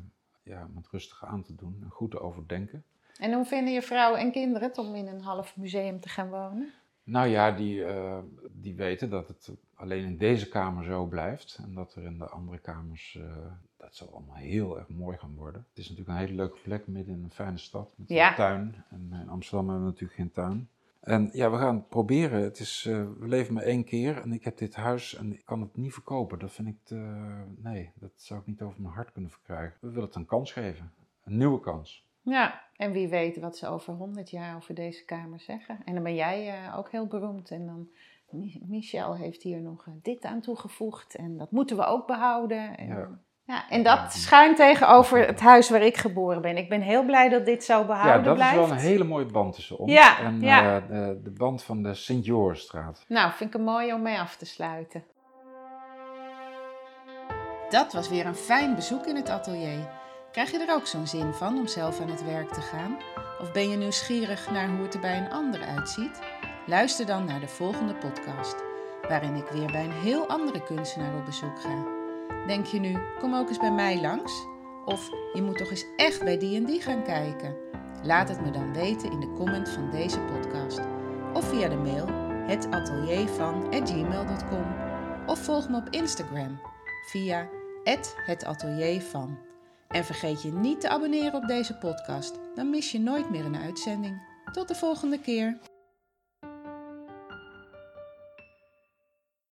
ja, met rustig aan te doen en goed te overdenken. En hoe vinden je vrouw en kinderen het om in een half museum te gaan wonen? Nou ja, die, eh, die weten dat het alleen in deze kamer zo blijft. En dat er in de andere kamers, eh, dat zal allemaal heel erg mooi gaan worden. Het is natuurlijk een hele leuke plek midden in een fijne stad met Ja. een tuin. En in Amsterdam hebben we natuurlijk geen tuin. En ja, we gaan het proberen. Het is, eh, we leven maar één keer en ik heb dit huis en ik kan het niet verkopen. Dat vind ik te, nee, dat zou ik niet over mijn hart kunnen verkrijgen. We willen het een kans geven. Een nieuwe kans. Ja, en wie weet wat ze over honderd jaar over deze kamer zeggen. En dan ben jij eh, ook heel beroemd. En dan, Mi- Michel heeft hier nog eh, dit aan toegevoegd. En dat moeten we ook behouden. En, Ja. Ja. en dat schuint tegenover het huis waar ik geboren ben. Ik ben heel blij dat dit zo Ja, behouden dat blijft. is wel een hele mooie band tussen ons. Ja, en ja. eh, de, de band van de Sint-Jorisstraat. Nou, vind ik een mooie om mee af te sluiten. Dat was weer een fijn bezoek in het atelier. Krijg je er ook zo'n zin van om zelf aan het werk te gaan? Of ben je nieuwsgierig naar hoe het er bij een ander uitziet? Luister dan naar de volgende podcast, waarin ik weer bij een heel andere kunstenaar op bezoek ga. Denk je nu, kom ook eens bij mij langs? Of je moet toch eens echt bij die en die gaan kijken? Laat het me dan weten in de comment van deze podcast. Of via de mail hetateliervan@gmail.com of volg me op Instagram via @hetateliervan. En vergeet je niet te abonneren op deze podcast, dan mis je nooit meer een uitzending. Tot de volgende keer.